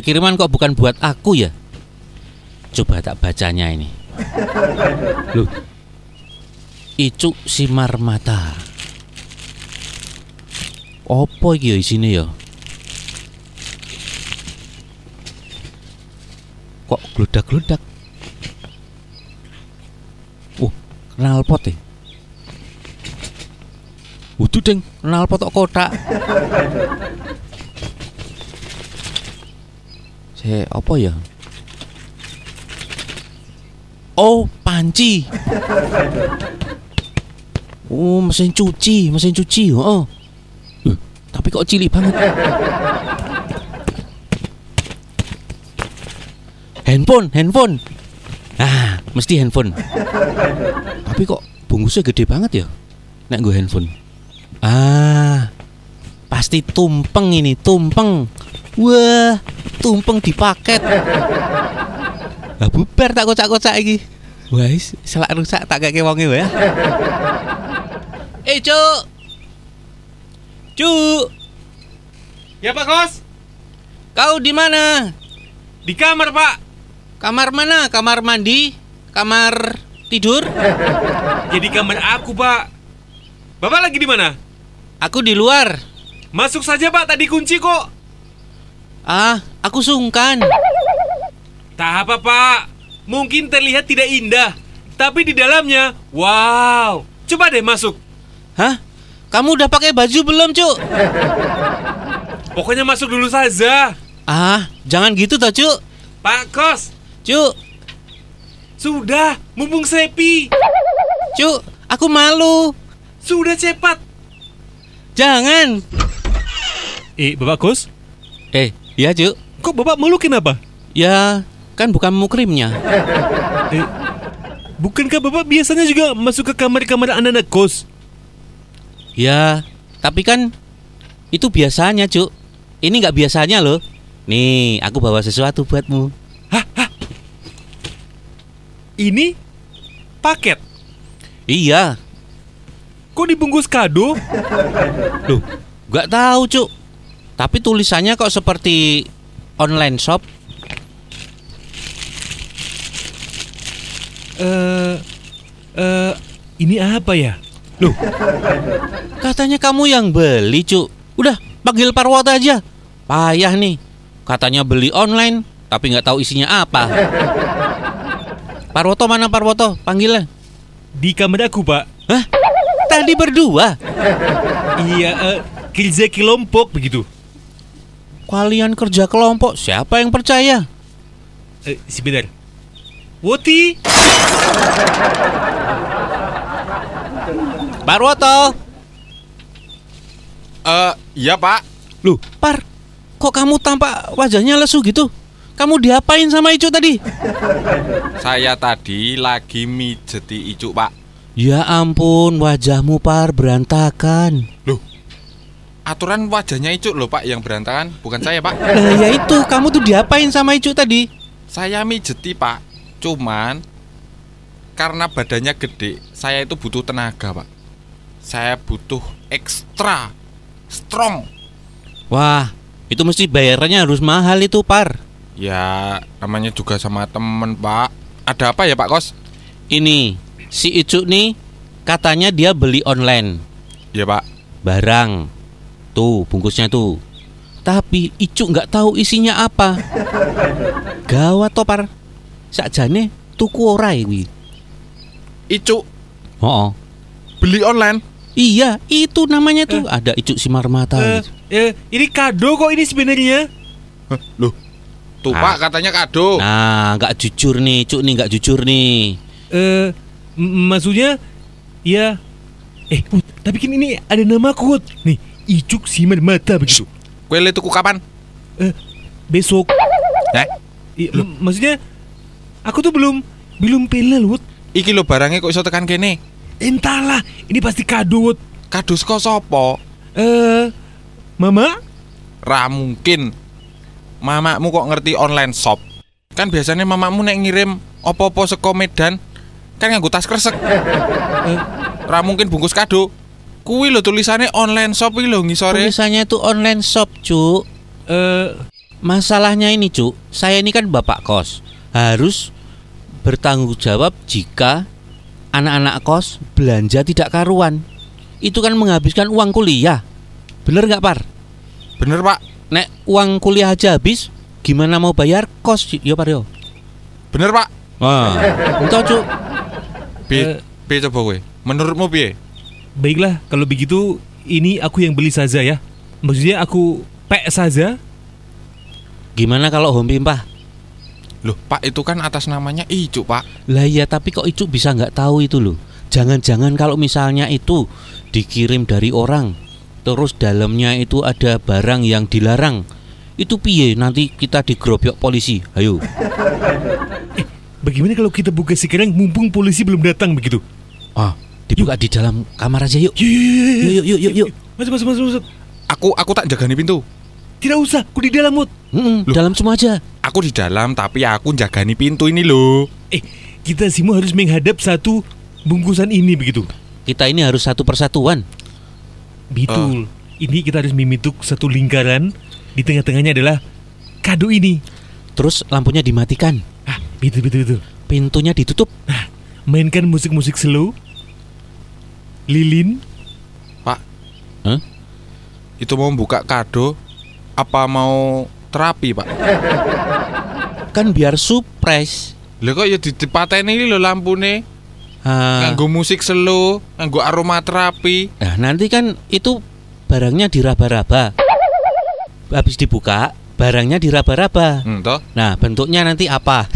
kiriman kok bukan buat aku ya? Coba tak bacanya ini. Loh, Icuk Simar Mata. Apa iki ya isine ya? Kok gludak-gludak? Oh, kenal pot ya? Waduh deng, kenal pot kok kotak. Saya apa ya? Oh, panci. Oh, mesin cuci, mesin cuci. Oh. Uh, tapi kok cilik banget. handphone, handphone. Ah, mesti handphone. tapi kok bungkusnya gede banget ya? Nek gue handphone. Ah, pasti tumpeng ini, tumpeng. Wah, tumpeng di paket. Lah bubar tak kocak-kocak iki. Wais, selak rusak tak kayak wonge wae. Eh, Cuk. Cuk, Ya Pak Kos, kau di mana? di kamar Pak. Kamar mana? Kamar mandi? Kamar tidur? Jadi kamar aku Pak. Bapak lagi di mana? Aku di luar. Masuk saja Pak, tadi kunci kok. Ah, aku sungkan. Tak apa Pak, mungkin terlihat tidak indah, tapi di dalamnya, wow. Coba deh masuk. Hah? Kamu udah pakai baju belum, Cuk? Pokoknya masuk dulu saja. Ah, jangan gitu toh, Cuk. Pak Kos, Cuk, sudah, mumpung sepi. Cuk, aku malu. Sudah cepat. Jangan. Eh, Bapak Kos, Eh, iya, Cuk. kok Bapak malu kenapa? Ya, kan bukan mukrimnya. Eh, bukankah Bapak biasanya juga masuk ke kamar-kamar anak-anak kos? Ya, tapi kan itu biasanya, Cuk. Ini nggak biasanya loh. Nih, aku bawa sesuatu buatmu. Ini paket. Iya. Kok dibungkus kado? Loh, nggak tahu, Cuk. Tapi tulisannya kok seperti online shop. Eh, eh, ini apa ya? Loh, katanya kamu yang beli, Cuk. Udah, panggil Parwata aja. Payah nih. Katanya beli online, tapi nggak tahu isinya apa. Parwoto mana Parwoto? Panggilnya. Di kamar aku, Pak. Hah? Tadi berdua. Iya, eh, kerja kelompok begitu. Kalian kerja kelompok, siapa yang percaya? Eh, sebentar. Woti, Parwoto. Eh, iya Pak. Loh, Par. Kok kamu tampak wajahnya lesu gitu? Kamu diapain sama Icu tadi? Saya tadi lagi mijeti icuk Pak. Ya ampun, wajahmu Par berantakan. Loh, aturan wajahnya icuk loh Pak yang berantakan, bukan saya Pak. Nah, ya itu, kamu tuh diapain sama Icu tadi? Saya mijeti Pak. Cuman karena badannya gede, saya itu butuh tenaga Pak. Saya butuh ekstra strong. Wah, itu mesti bayarannya harus mahal itu, Par. Ya, namanya juga sama temen Pak. Ada apa ya Pak Kos? Ini, si Icu nih katanya dia beli online Ya Pak. barang. Tuh, bungkusnya tuh. Tapi Icu nggak tahu isinya apa. Gawat toh, Par. Sakjane tuku ora iki. Icuk Oh, beli online. Iya, itu namanya tuh. Ada Icu Simar Mata. eh, eh, ini kado kok ini sebenarnya. Hah, Loh. Tuh Ah. Pak katanya kado. Nah, nggak jujur nih, Cuk nih nggak jujur nih. Eh, m- maksudnya, ya. Eh, tapi kan ini ada nama Wut. Nih, Icuk Simar Mata begitu. Kue le tuku kapan? Eh, besok. Eh, I- maksudnya, aku tuh belum belum pelel Wut. iki lo barangnya kok iso tekan kene? Entahlah, ini pasti kado Wut. Kado saka sapa? Eh, Mama? Ra mungkin. Mamamu kok ngerti online shop? Kan biasanya mamamu nek ngirim opo-opo saka Medan kan nganggo tas kresek. Eh, Ra mungkin bungkus kado. Kuwi lho tulisannya online shop lho ngisore. Tulisannya itu online shop, Cuk. Eh, Masalahnya ini, Cuk. Saya ini kan bapak kos. Harus bertanggung jawab jika anak-anak kos belanja tidak karuan. Itu kan menghabiskan uang kuliah. Bener nggak, Par? Bener, Pak. Nek uang kuliah aja habis, gimana mau bayar kos, yo Par yo? Bener, Pak. Wah, entah, Cuk. Piye? Eh. Piye coba kowe? Menurutmu piye? Baiklah kalau begitu ini aku yang beli saja ya. Maksudnya aku pek saja. Gimana kalau home pimpah? Loh, Pak itu kan atas namanya Icu, Pak. Lah iya tapi kok Icuk bisa nggak tahu itu loh Jangan-jangan kalau misalnya itu dikirim dari orang Terus dalamnya itu ada barang yang dilarang Itu piye nanti kita digerobyok polisi Ayo Bagaimana kalau kita buka sekarang mumpung polisi belum datang begitu? ah, Dibuka di dalam kamar aja yuk Yuk, yuk, Yuk yuk yuk yuk, yuk. Masuk, masuk, masuk, masuk. Aku aku tak jagani pintu. Tidak usah, aku di dalam, Mut. Mm-mm, Loh. Dalam semua aja Aku di dalam tapi aku jagani pintu ini loh. Eh, kita semua harus menghadap satu bungkusan ini begitu. Kita ini harus satu persatuan Betul. Ini kita harus memituk satu lingkaran. Di tengah-tengahnya adalah kado ini. Terus lampunya dimatikan Ah, betul, betul, betul. Pintunya ditutup Mainkan musik-musik slow. Lilin. Pak. Hah? Itu mau buka kado apa mau terapi, Pak? Kan biar surprise Lho kok ya dipateni iki lho lampune. ah, Nganggo musik slow, nganggo aromaterapi. Nah nanti kan itu barangnya diraba-raba Habis dibuka barangnya diraba-raba Hmm, toh? Nah bentuknya nanti apa?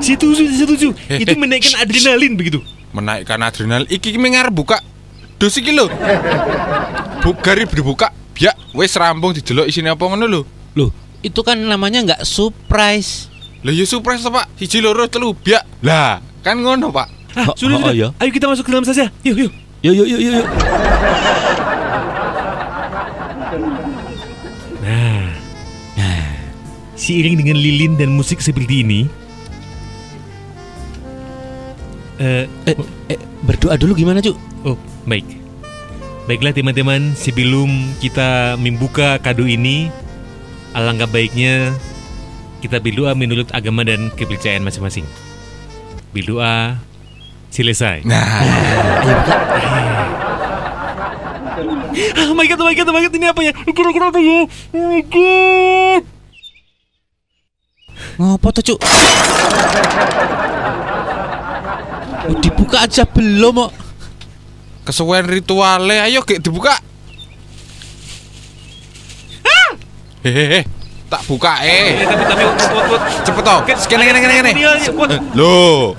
Setuju, setuju. Eh, Itu eh, menaikkan adrenalin begitu. Menaikkan adrenal. Iki mengar buka dos iki lho. Bu gari dibuka. Biak wis rampung didelok isine apa ngono lho. Loh itu kan namanya nggak surprise Lah ya surprise Pak. Siji loro telu biak. Lah, kan ngono, Pak. Ah, Oh, sudah, oh, sudah. iya. Ayo kita masuk ke dalam saja. Yuk, yuk. Yuk yuk yuk yuk, yuk. Nah, Nah seiring dengan lilin dan musik seperti ini, eh, eh, eh, berdoa dulu gimana cuk? oh, baik. Baiklah teman-teman, sebelum kita membuka kado ini, alangkah baiknya kita berdoa menurut agama dan kepercayaan masing-masing. Berdoa selesai. Nah, Ayo buka Oh my god, oh my god, oh my god, ini apa ya? Kira-kira apa ya? Oh my god. Ngopo tuh cuk? Oh, dibuka aja belum kok kesuwen rituale. Ayo gek dibuka. Hehehe, tak buka eh. Eh. Cepet toh. Kene kene kene kene. Ini, ini, wot. Loh.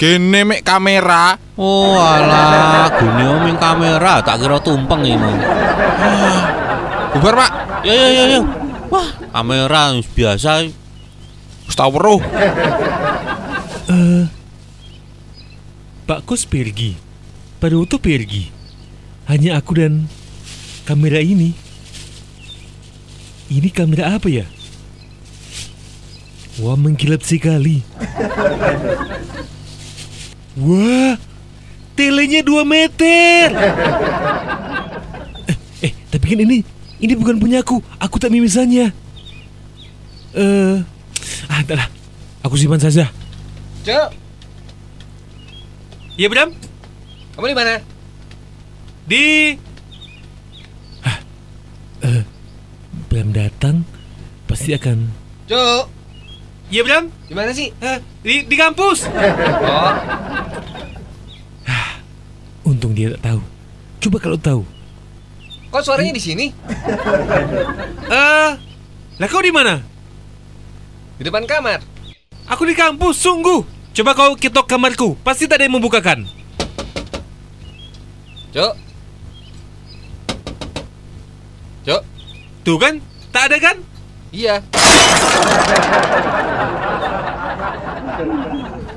Kene mek kamera. Oh alah Gini omeng kamera Tak kira tumpeng ini mau Bubar, Pak. Yo yo yo yo Wah kamera biasa Wis tau weruh. Pak Kos pergi. Pada waktu pergi, hanya aku dan kamera ini. Ini kamera apa ya? Wah, mengkilap sekali. Wah, telenya 2 meter. Eh, eh, tapi kan ini ini bukan punya aku. Aku tak memesannya. Eh, ah, entahlah. Aku simpan saja. Cuk, Iya, Bram? kamu di mana? Di Hah, eh, Bram datang pasti akan Cuk, Iya Bram di mana sih? Eh, di, di kampus Oh, Untung dia tak tahu Coba kalau tahu kok suaranya di sini? Eh, lah kau di mana? Di depan kamar. Aku di kampus, sungguh Coba kau ketok kamarku Pasti tak ada yang membukakan Cuk. Cuk, Tuh kan, tak ada kan? iya.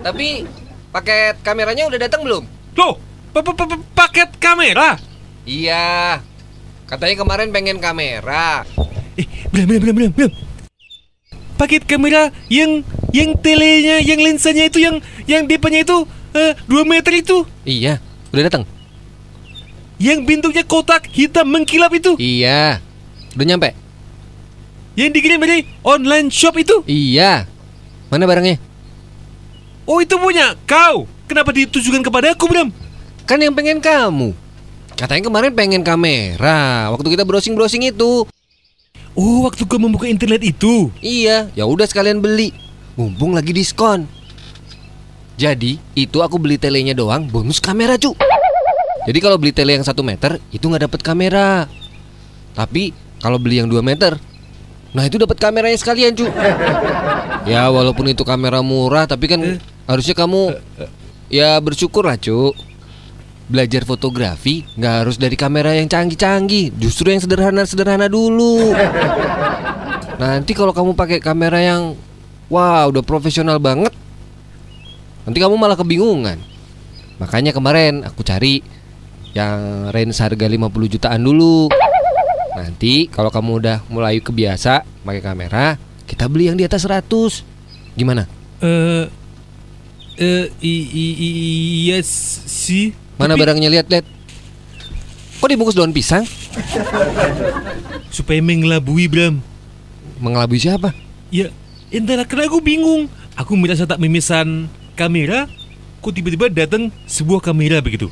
Tapi paket kameranya udah datang belum? Loh, pa- pa- pa- paket kamera Iya. Katanya kemarin pengen kamera. Eh, Bram, Bram, Bram, Bram. Paket kamera yang yang telenya, yang lensanya itu yang yang depannya itu eh, dua meter itu Iya, udah datang. Yang bentuknya kotak hitam mengkilap itu Iya. Udah nyampe? Yang dikirim dari online shop itu Iya. Mana barangnya? Oh itu punya kau Kenapa ditujukan kepada aku Bram? Kan yang pengen kamu. Katanya kemarin pengen kamera waktu kita browsing-browsing itu. Oh waktu kau membuka internet itu Iya, ya udah sekalian beli. Mumpung lagi diskon. Jadi, itu aku beli telenya doang bonus kamera, cu. Jadi kalau beli tele yang 1 meter itu nggak dapat kamera. Tapi kalau beli yang 2 meter, nah itu dapat kameranya sekalian, cu. Ya walaupun itu kamera murah, tapi kan harusnya kamu ya bersyukur lah, cu. Belajar fotografi nggak harus dari kamera yang canggih-canggih, justru yang sederhana-sederhana dulu. Nanti kalau kamu pakai kamera yang wah udah profesional banget, nanti kamu malah kebingungan. Makanya kemarin aku cari yang range harga 50 jutaan dulu. Nanti kalau kamu udah mulai kebiasa pakai kamera, kita beli yang di atas 100. Gimana? Eh eh i- i- i- iya sih Mana Tapi barangnya lihat-lihat? Kok dibungkus daun pisang? Supaya mengelabui Bram Mengelabui siapa? Ya entahlah karena aku bingung. Aku merasa tak memesan kamera. Kok tiba-tiba datang sebuah kamera begitu.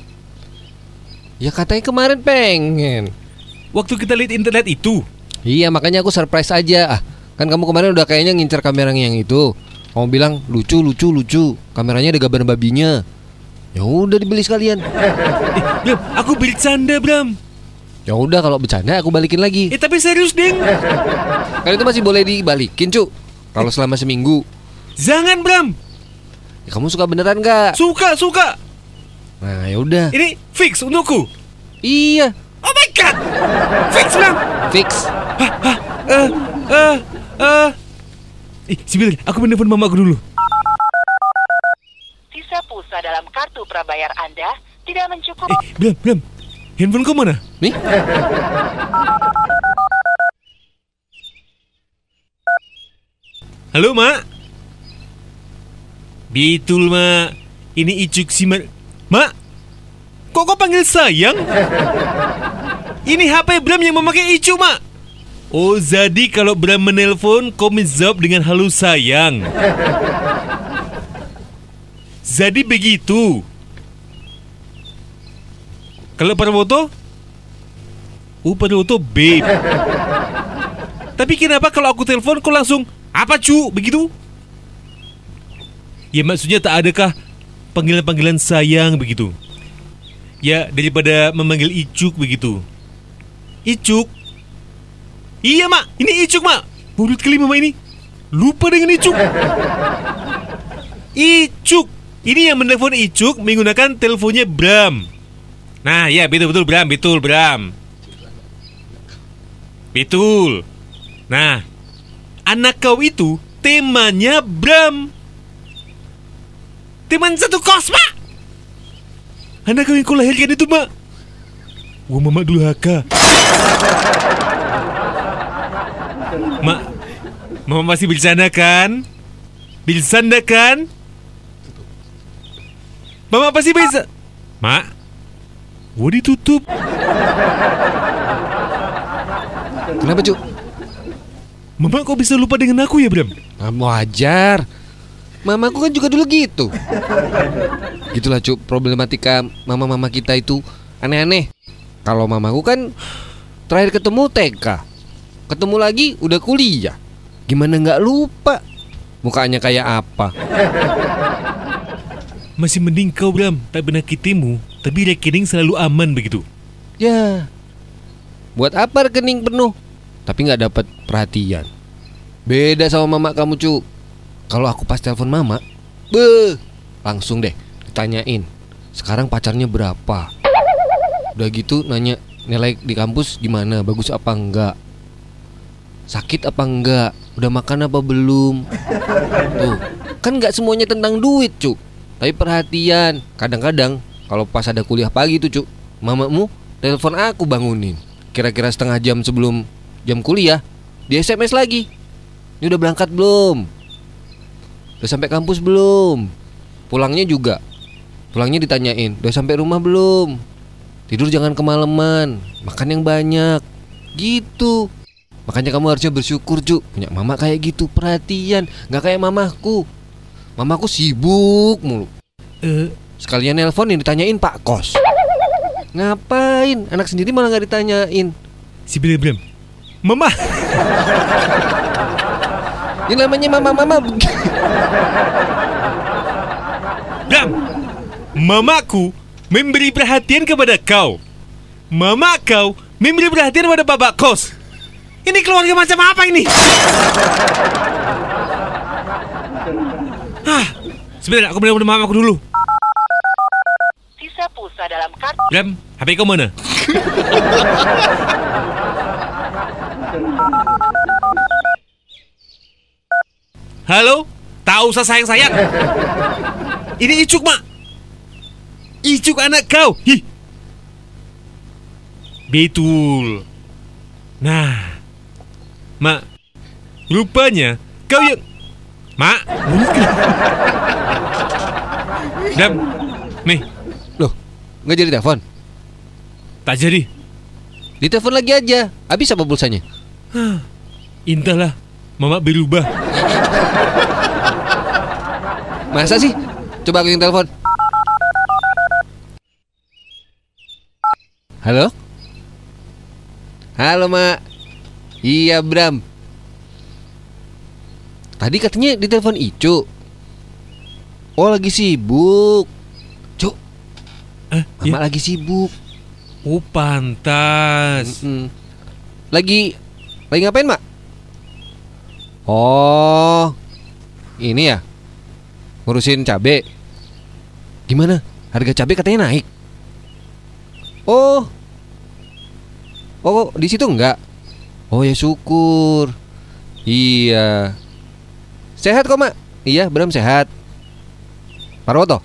Ya katanya kemarin pengen. Waktu kita lihat internet itu. Iya makanya aku surprise aja. Ah Kan kamu kemarin udah kayaknya ngincer kamera yang itu. Kamu bilang lucu lucu lucu. Kameranya ada gambar babinya. Ya udah dibeli sekalian. Eh Bram aku bercanda Bram. Ya udah kalau bercanda aku balikin lagi. Eh tapi serius deng. Kan itu masih boleh dibalikin cu Kalau selama seminggu. Jangan Bram. Ya, Kamu suka beneran gak? Suka suka. Nah ya udah. Ini fix untukku. Iya. Oh my god. Fix Bram. Fix. Eh eh eh. Eh sebentar. Aku menelpon mamaku dulu. Sisa pulsa dalam kartu prabayar Anda tidak mencukupi. Eh Bram Bram. Handphone kau mana? Nih Halo mak. Betul mak. Ini Icuk si Mar Mak Kok kau panggil sayang? Ini HP Bram yang memakai Icuk mak. Oh jadi kalau Bram menelpon Kau menjawab dengan halus sayang. Jadi begitu. Kalau pada foto? Oh pada foto babe Tapi kenapa kalau aku telepon kau langsung Apa cu? Begitu? Ya maksudnya tak adakah Panggilan-panggilan sayang begitu? Ya daripada memanggil Icuk begitu? Icuk? Iya mak. Ini Icuk mak. Mulut kali mama ini. Lupa dengan Icuk. Icuk. Ini yang menelpon Icuk Menggunakan teleponnya Bram. Nah ya betul-betul Bram Betul Bram. Betul. Nah Anak kau itu Temanya Bram Teman satu kos mak Anak kau yang kau lahirkan itu mak Wah mama dulu haka Mak Mama masih bercanda kan? Bercanda kan? Mama pasti bisa Mak Wah ditutup Kenapa cu? Mama kok bisa lupa dengan aku ya Bram? Nah, wajar Mamaku kan juga dulu gitu. Gitulah cu Problematika mama-mama kita itu Aneh-aneh. Kalau mamaku kan Terakhir ketemu TK Ketemu lagi udah kuliah. Gimana nggak lupa? Mukanya kayak apa? Masih mending kau Bram Tak pernah kitimu Tapi rekening selalu aman begitu. Ya. Buat apa rekening penuh Tapi nggak dapat perhatian. Beda sama mama kamu cu. Kalau aku pas telepon mama Beuh Langsung deh ditanyain Sekarang pacarnya berapa? Udah gitu nanya Nilai di kampus gimana? Bagus apa enggak? Sakit apa enggak? Udah makan apa belum? Tuh Kan nggak semuanya tentang duit cu. Tapi perhatian. Kadang-kadang Kalau pas ada kuliah pagi tuh cu Mamamu telepon aku bangunin Kira-kira setengah jam sebelum jam kuliah Di SMS lagi Ini udah berangkat belum? Udah sampai kampus belum? Pulangnya juga Pulangnya ditanyain, udah sampai rumah belum? Tidur jangan kemalaman, makan yang banyak. Gitu. Makanya kamu harusnya bersyukur, Ju. Punya mama kayak gitu, perhatian. Nggak kayak mamaku. Mamaku sibuk mulu. Eh, Sekalian nelpon yang ditanyain Pak Kos. Ngapain? Anak sendiri malah nggak ditanyain. si Bram. Mama, Ini namanya mama-mama. Bram. Mamaku memberi perhatian kepada kau. Mama kau memberi perhatian pada bapak kos. Ini keluarga macam apa ini? Ah, sebentar aku benar-benar mamaku dulu. Sisa pulsa dalam kartu Bram, HP kau mana? Halo? Tak usah sayang-sayang. Ini Icuk, Mak. Icuk anak kau. Hi. Betul. Nah. Mak. Rupanya kau yang Mak, Dam. Nih, Loh, nggak jadi telepon? tak jadi. Ditelepon lagi aja. Habis apa pulsanya? Entahlah, Mama berubah. Masa sih? Coba aku yang telepon. Halo? Halo, Mak. Iya, Bram. Tadi katanya ditelepon Icu. Oh, lagi sibuk. Cuk, Eh, Mama ya? lagi sibuk. Oh, pantas. Mm-mm. Lagi lagi ngapain, Mak? Oh. Ini ya. Ngurusin cabe. Gimana? Harga cabe katanya naik. Oh. Oh, di situ enggak? Oh ya syukur. Iya. Sehat kok, Mak? Iya, Bram sehat. Parwoto.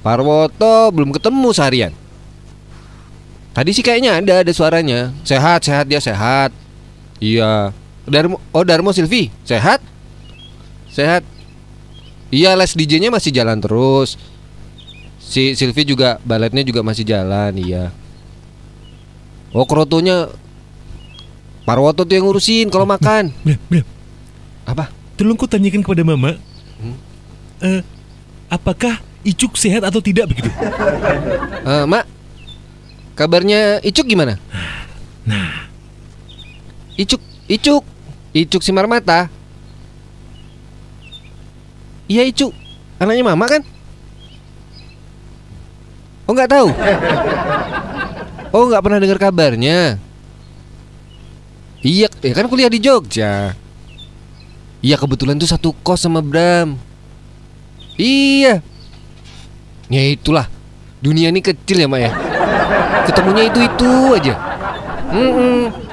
Parwoto belum ketemu seharian. Tadi sih kayaknya ada ada suaranya. Sehat, sehat dia sehat. Iya. Darmo Oh, Darmo Silvi, sehat? Sehat. Iya, les DJ-nya masih jalan terus. Si Silvi juga baletnya juga masih jalan, iya. Oh, krotonya Parwoto tuh yang ngurusin kalau makan. Bram, Bram, Apa? tolong kau tanyakan kepada Mama. Hmm? Eh, apakah Icuk sehat atau tidak begitu? Eh, Mak. Kabarnya Icuk gimana? Nah, Icuk, Icuk, Icuk si Marmata. Iya Icuk, anaknya Mama kan? Oh nggak tahu. Oh nggak pernah dengar kabarnya. Iya, ya kan kuliah di Jogja. Iya kebetulan tuh satu kos sama Bram. Iya. Ya itulah. Dunia ini kecil ya, Mak ya. Ketemunya itu-itu aja. Mm-mm.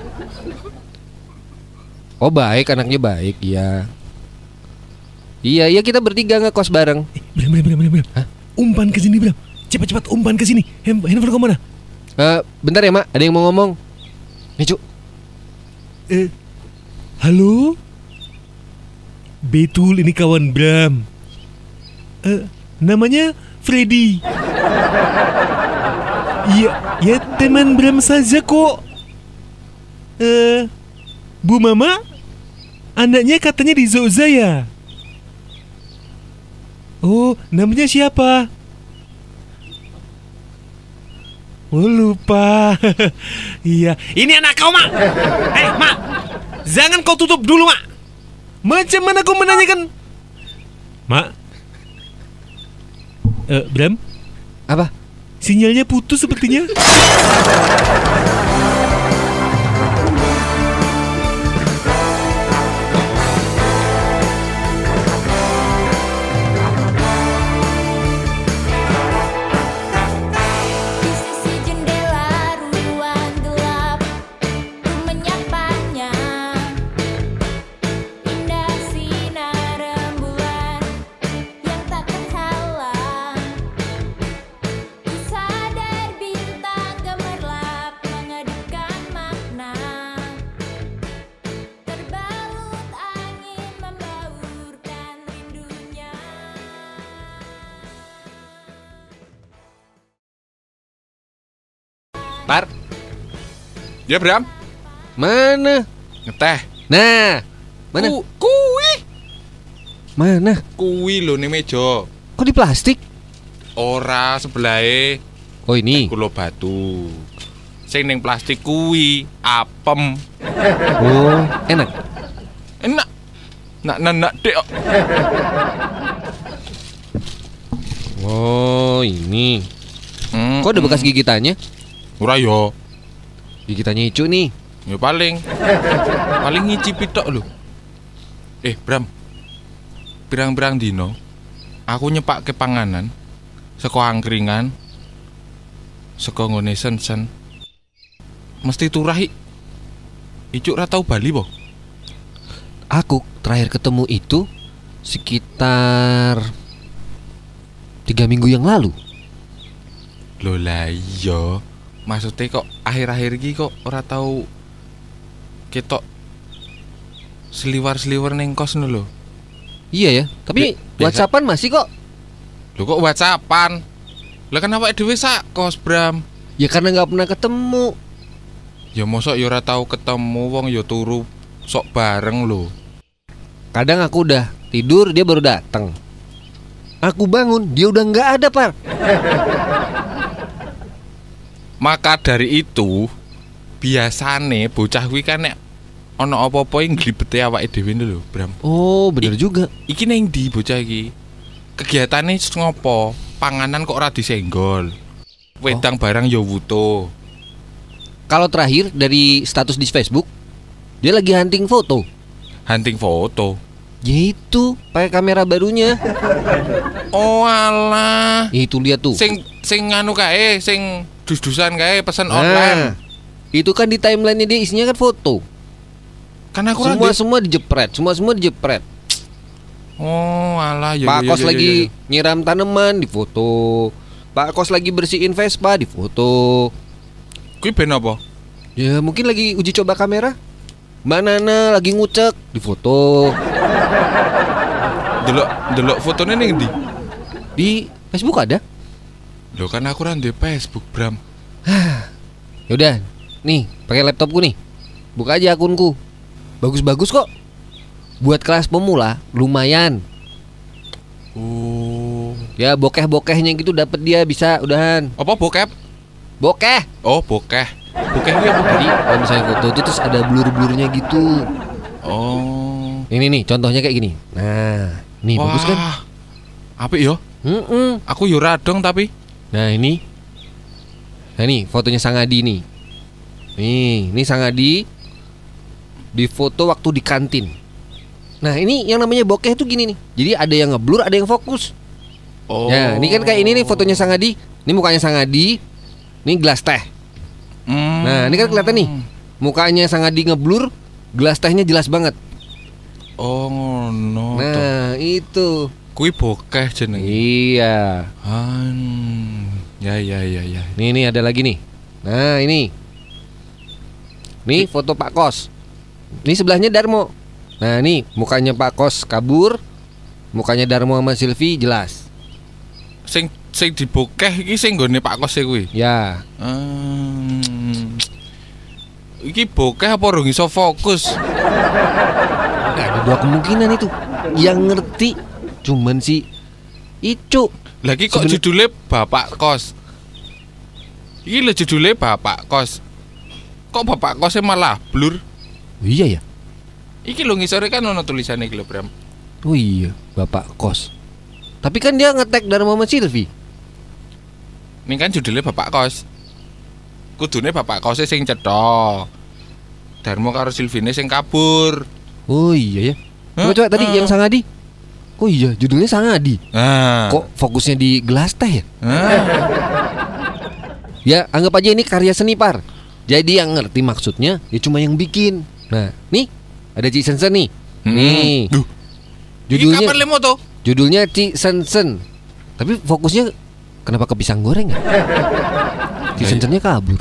Oh baik, anaknya baik, iya. Iya, iya kita bertiga ngekos bareng. eh, Bram, Bram, Bram, Bram. Hah? Umpan ke sini, Bram. Cepat-cepat umpan ke sini. Hand- Handphone kau mana? Eh, bentar ya, Mak. Ada yang mau ngomong. Nih, Cuk. Eh, halo? Betul, ini kawan Bram. Eh, namanya Freddy. Iya, ya teman Bram saja kok. Eh, Bu Mama, anaknya katanya di Zoza ya? Oh, namanya siapa? Oh lupa. Iya. Ini anak kau mak. Eh mak. Jangan kau tutup dulu mak. Macam mana kau menanyakan? Mak. Eh Bram. Apa? Sinyalnya putus sepertinya Ya Bram, mana? ngeteh. Nah, mana? Ku, kuwi, Mana? kuwi lho ning meja. Kok di plastik? Ora sebelahe Oh ini. kulo batu. Sing ning plastik kuwi apem. Oh, enak. Enak. Nak nak nak dek. Oh, ini. Hmm, Kok ada bekas gigitannya? Ora yo. Gigitannya Icu nih. Ya paling paling ngicipi tok lho. Eh, Bram. Pirang-pirang dino aku nyepak ke panganan saka angkringan saka ngone sen-sen. Mesti turah ik. Icuk ra tau bali po. Aku terakhir ketemu itu sekitar tiga minggu yang lalu. Lho lah iya. Maksudnya kok akhir-akhir iki kok ora tau ketok seliwar-seliwar ning kos lho. Iya ya, tapi Bi-. WhatsAppan masih kok. Lho kok whatsappan? Lah kenapa dhewe sak kos, Bram? Ya karena nggak pernah ketemu. Ya mosok ya ora tau ketemu wong ya turu sok bareng lho. Kadang aku udah tidur dia baru datang. Aku bangun dia udah nggak ada par. Maka dari itu biasane bocah kuwi kan nek ana apa-apa yang nglibete awake dhewe lho, Bram. Oh bener juga. Iki neng di bocah iki? Kegiatane ngopo? Panganan kok ora disenggol. Wedang barang ya wuto. Kalau terakhir dari status di Facebook dia lagi hunting foto. Hunting foto. Ya itu pakai kamera barunya. Oh alah. Itu lihat tuh. Sing sing anu kae, sing dus-dusan kae pesen Nah, online. itu kan di timelinenya dia isinya kan foto. Kan aku Semua di- semua dijepret, semua semua dijepret. Oh alah ya Pak ya, Kos ya, ya, lagi ya. nyiram tanaman di foto. Pak Kos lagi bersihin Vespa di foto. Kuwi ben apa? Ya mungkin lagi uji coba kamera. Mbak Nana lagi ngucek di foto Delok delok fotone ning ndi? di Facebook ada. Lho kan aku ora ndek Facebook, Bram. Yaudah, nih pakai laptopku nih. Buka aja akunku. Bagus-bagus kok. Buat kelas pemula lumayan. Oh. Ya bokeh-bokehnya gitu dapat dia bisa udahan. Apa bokep? Bokeh. Oh, bokeh. Bokeh kuwi apa? Jadi kalau misalnya foto itu terus ada blur-blurnya gitu. Oh. Ini nih contohnya kayak gini. Nah, nih bagus kan? Apik yo. Mm-mm. Aku yo radong tapi Nah ini. Nah ini fotonya Sang Adi nih. Nih, ini Sang Adi Di foto waktu di kantin. Nah ini yang namanya bokeh tuh gini nih. Jadi ada yang ngeblur, ada yang fokus. Oh. Nah ini kan kayak ini nih fotonya Sang Adi. Ini mukanya Sang Adi. Ini gelas teh. Hmm. Nah ini kan kelihatan nih. Mukanya Sang Adi ngeblur Gelas tehnya jelas banget. Oh, toh. Nah itu Kuwi bokeh jenenge. Iya Han. Ya ya ya ya. Nih nih ada lagi nih. Nah ini. Nih foto Pak Kos. Ini sebelahnya Darmo. Nah nih mukanya Pak Kos kabur, mukanya Darmo sama Silvi jelas. Sing sing dibokeh iki sing nggone Pak Kos e kuwi. Ya. Hmm. Iki bokeh apa ora iso fokus? Nah, ada dua kemungkinan itu. Yang ngerti cuman si Icu. Lagi kok Seben- judulnya Bapak Kos. Iki lho judulnya Bapak Kos. Kok Bapak Kosnya malah blur? Oh, iya ya. Iki lho ngisore kan ono tulisannya iki lho, Bram. Oh iya, Bapak Kos. Tapi kan dia ngetek Darmo sama Silvi. Ini kan judulnya Bapak Kos. Kudune Bapak Kosnya sing cetha. Darmo karo Silvine sing kabur. Oh iya ya. Coba coba tadi yang Sang Adi. Oh iya, judulnya Sang Adi. Nah. Kok fokusnya di gelas teh ya? Hah? Ya anggap aja ini karya seni par Jadi yang ngerti maksudnya ya cuma yang bikin Nah nih ada Ci Sensen nih Nih Duh. Iki Judulnya kapan lemo to? Judulnya Ci Sensen Tapi fokusnya Kenapa ke pisang goreng ya? Ci Ya, Sensennya kabur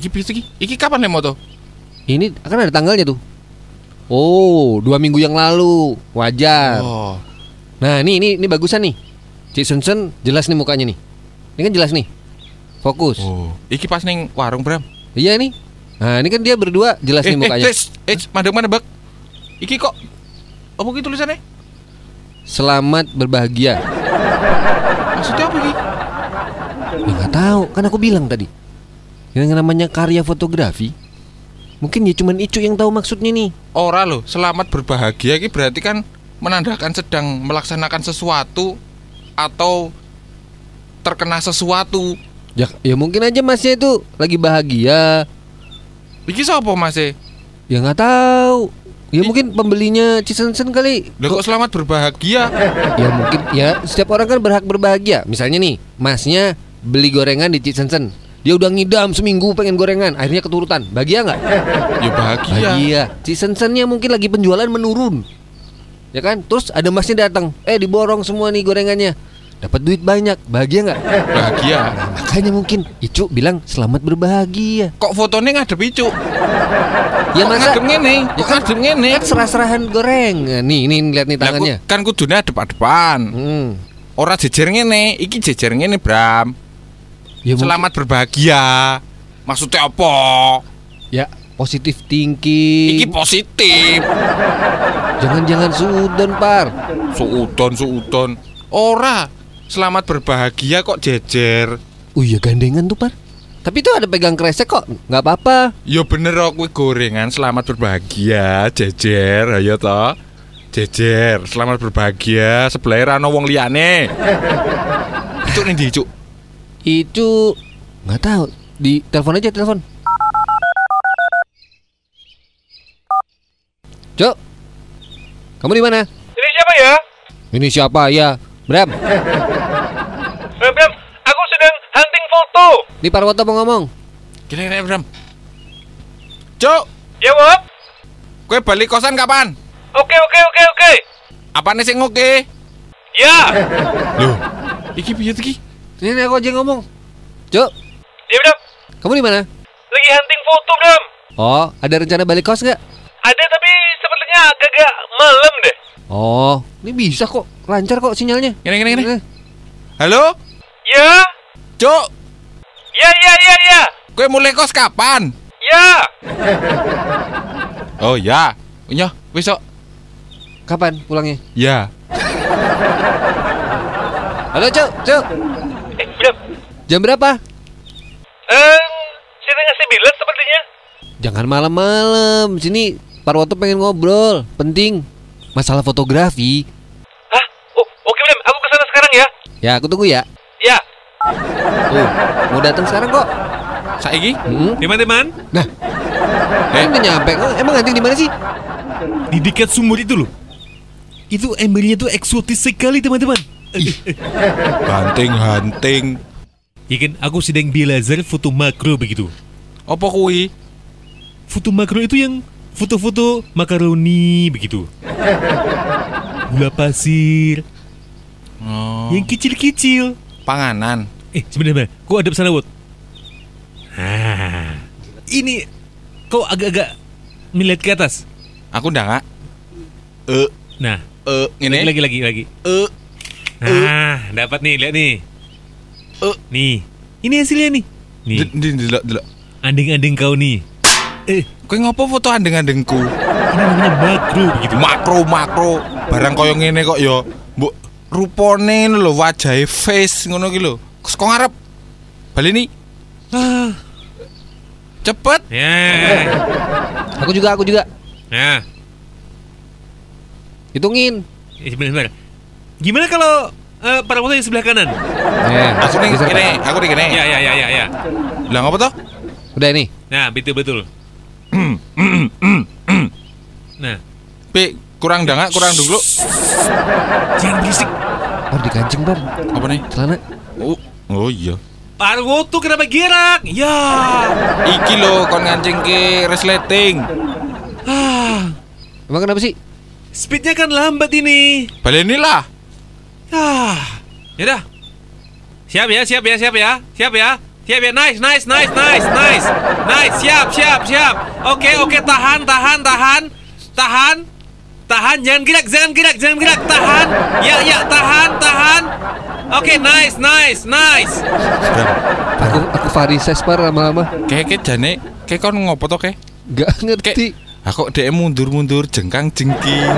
Iki piye iki? Iki kapan lemo to? Ini akan ada tanggalnya tuh Oh dua minggu yang lalu Wajar Oh. Nah ini ini ini bagusan nih Ci Sensen jelas nih mukanya nih Ini kan jelas nih Fokus. Oh, iki pas ning warung Bram. Iya nih. Nah, ini kan dia berdua jelas Eh, nih eh, mukanya. tes, eh, mandek mana bak? Iki kok apa gitu tulisannya? Selamat berbahagia. Maksudnya apa iki? Ya nggak tahu, kan aku bilang tadi. Yang namanya karya fotografi. Mungkin ya cuman Icu yang tahu maksudnya nih. Ora loh, selamat berbahagia iki berarti kan menandakan sedang melaksanakan sesuatu atau terkena sesuatu. Ya, ya mungkin aja masnya itu lagi bahagia. Iki sapa Mas? e? Ya nggak tahu. Ya mungkin pembelinya Cisensen kali. Lah kok selamat berbahagia? Ya mungkin ya setiap orang kan berhak berbahagia. Misalnya nih, masnya beli gorengan di Cisensen. Dia udah ngidam seminggu pengen gorengan, akhirnya keturutan. Bahagia nggak? Ya bahagia. Bahagia. Cisensennya mungkin lagi penjualan menurun. Ya kan? Terus ada masnya datang, eh diborong semua nih gorengannya. Dapat duit banyak, bahagia nggak? Bahagia. Makanya mungkin Icu bilang selamat berbahagia. Kok fotonya ngadep icu? Ya masa ngadep ngene? Ya kan- ngadep ngene? kan serah-serahan gorengan. Nih, ini lihat nih tangannya. ku- kan kudune adep-adepan. Hmm. Ora jejer ngene, iki jejer ngene, Bram. Ya, mungkin- Selamat berbahagia. Maksudnya apa? Ya, positif thinking. Iki positif. Jangan-jangan sudon, Par. Suudon, suudon. Ora. Selamat berbahagia kok jejer. Oh iya gandengan tuh, Par. Tapi itu ada pegang kresek kok, nggak apa-apa. Ya bener kok gorengan selamat berbahagia, jejer, ayo toh. Jejer, selamat berbahagia, sebelah ana wong liyane. Cuk nih Cuk. Itu nggak tahu. Di telepon aja, telepon. Cuk. Kamu di mana? Ini siapa ya? Ini siapa ya? Bram, Bram, Bram, aku sedang hunting foto. di Parwoto mau ngomong. Gini gini Bram. Cuk, Ya, Bob? kue balik kosan kapan? Oke, oke, oke, oke. Apa nih sing oke? Ya, Loh, iki piye iki? Ini nih, aku aja ngomong. Cuk, ya Bram. kamu di mana? Lagi hunting foto, Bram. Oh, ada rencana balik kos nggak? Ada tapi sepertinya agak-agak malam deh. Oh, ini bisa kok, lancar kok sinyalnya. Gini gini gini. Eh, Halo? Ya, Cuk, ya, ya, ya, ya. kue mulai kos kapan? Ya, Oh ya, iya, besok. Kapan pulangnya? Ya. Halo, Cuk, Cuk. Jam berapa? Eh, setengah sembilan sepertinya. Jangan malam-malam. Sini Parwoto pengen ngobrol. Penting. Masalah fotografi. Hah? Oh, oke, Bram. Aku ke sana sekarang ya. Ya, aku tunggu ya. Ya. Tuh, mau datang sekarang kok. Saiki? Hmm? Teman-teman, Nah, Eh, udah nyampe. Oh, Emang anjing di mana sih? di dekat sumur itu loh. Itu embernya tuh eksotis sekali, teman-teman. hunting-hunting. Ya kan, aku sedang belajar foto makro begitu. Apa kuwi? Foto makro itu yang foto-foto makaroni begitu. Gula pasir, Oh, yang kecil-kecil. panganan. Eh, sebenarnya, kau ada sana, Wot? Ah, ini kau agak-agak melihat ke atas. Aku ndak nggak. Eh, Nah, eh, ini. lagi, lagi, lagi. Eh, Nah, dapat nih, lihat nih. Eh. Nih, ini hasilnya nih. Nih, delok delok. anding-anding kau nih. Eh, Kowe ngopo foto andeng-andengku? ini namanya makro begitu. Makro makro. Barang koyo ngene kok ya. Mbok rupane ngono lho wajahe face ngono ki lho. Kok ngarep? Bali ni. Ah, Cepet. ya. Aku juga, aku juga. Nah, Hitungin. eh, sebentar, sebentar. Gimana kalau eh, para foto yang sebelah kanan? Eh, Aku ning geser, kene, aku ning kene. Ya, ya, ya, ya, ya. Lah ngopo toh? Udah ini. Nah, betul betul. Nah, Pi, kurang dangak, kurang dulu. jangan berisik. Par dikancing, Par. Apa nih? Celana. Oh, oh iya. Parwoto kenapa gerak? Ya. Iki lho kon ngancing ke resleting. Ah, Emang kenapa sih? speednya kan lambat ini. Baleni lah. Ah, yaudah. Siap ya, siap ya, siap ya, siap ya. Siap ya, nice, nice, nice, nice, nice, nice, siap, siap, siap. Oke, oke, tahan, tahan, tahan, tahan, tahan, jangan gerak, jangan gerak, jangan gerak, tahan. Ya, ya, tahan, tahan. Oke, nice, nice, nice. Bram, Aku aku varises par lama-lama. kayak kayak jane kayak kon ngopo to kayak Gak ngerti. Aku dek mundur-mundur jengkang jengking.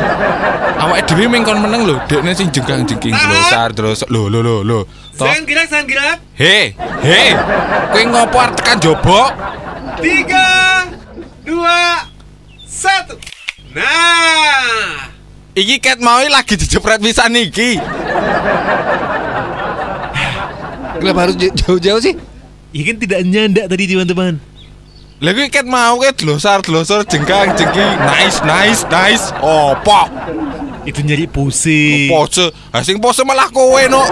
Awak dhewe meng kon meneng lho, dekne sing jengkang jengking glosar terus lho lho lho lho. Toh, Jangan gerak, jangan gerak. he, he. Kowe ngopo arep tekan? Tiga, dua, satu. Nah, Iki ket mau lagi dijepret pisan iki. Kenapa harus jauh-jauh sih? ya kan tidak nyandak tadi teman-teman. Kuwi ket mau ket glosar-glosar jengkang jengking. Nice, nice, nice. Opo? Itu nyari pose. Pose. Ha sing pose malah kowe no.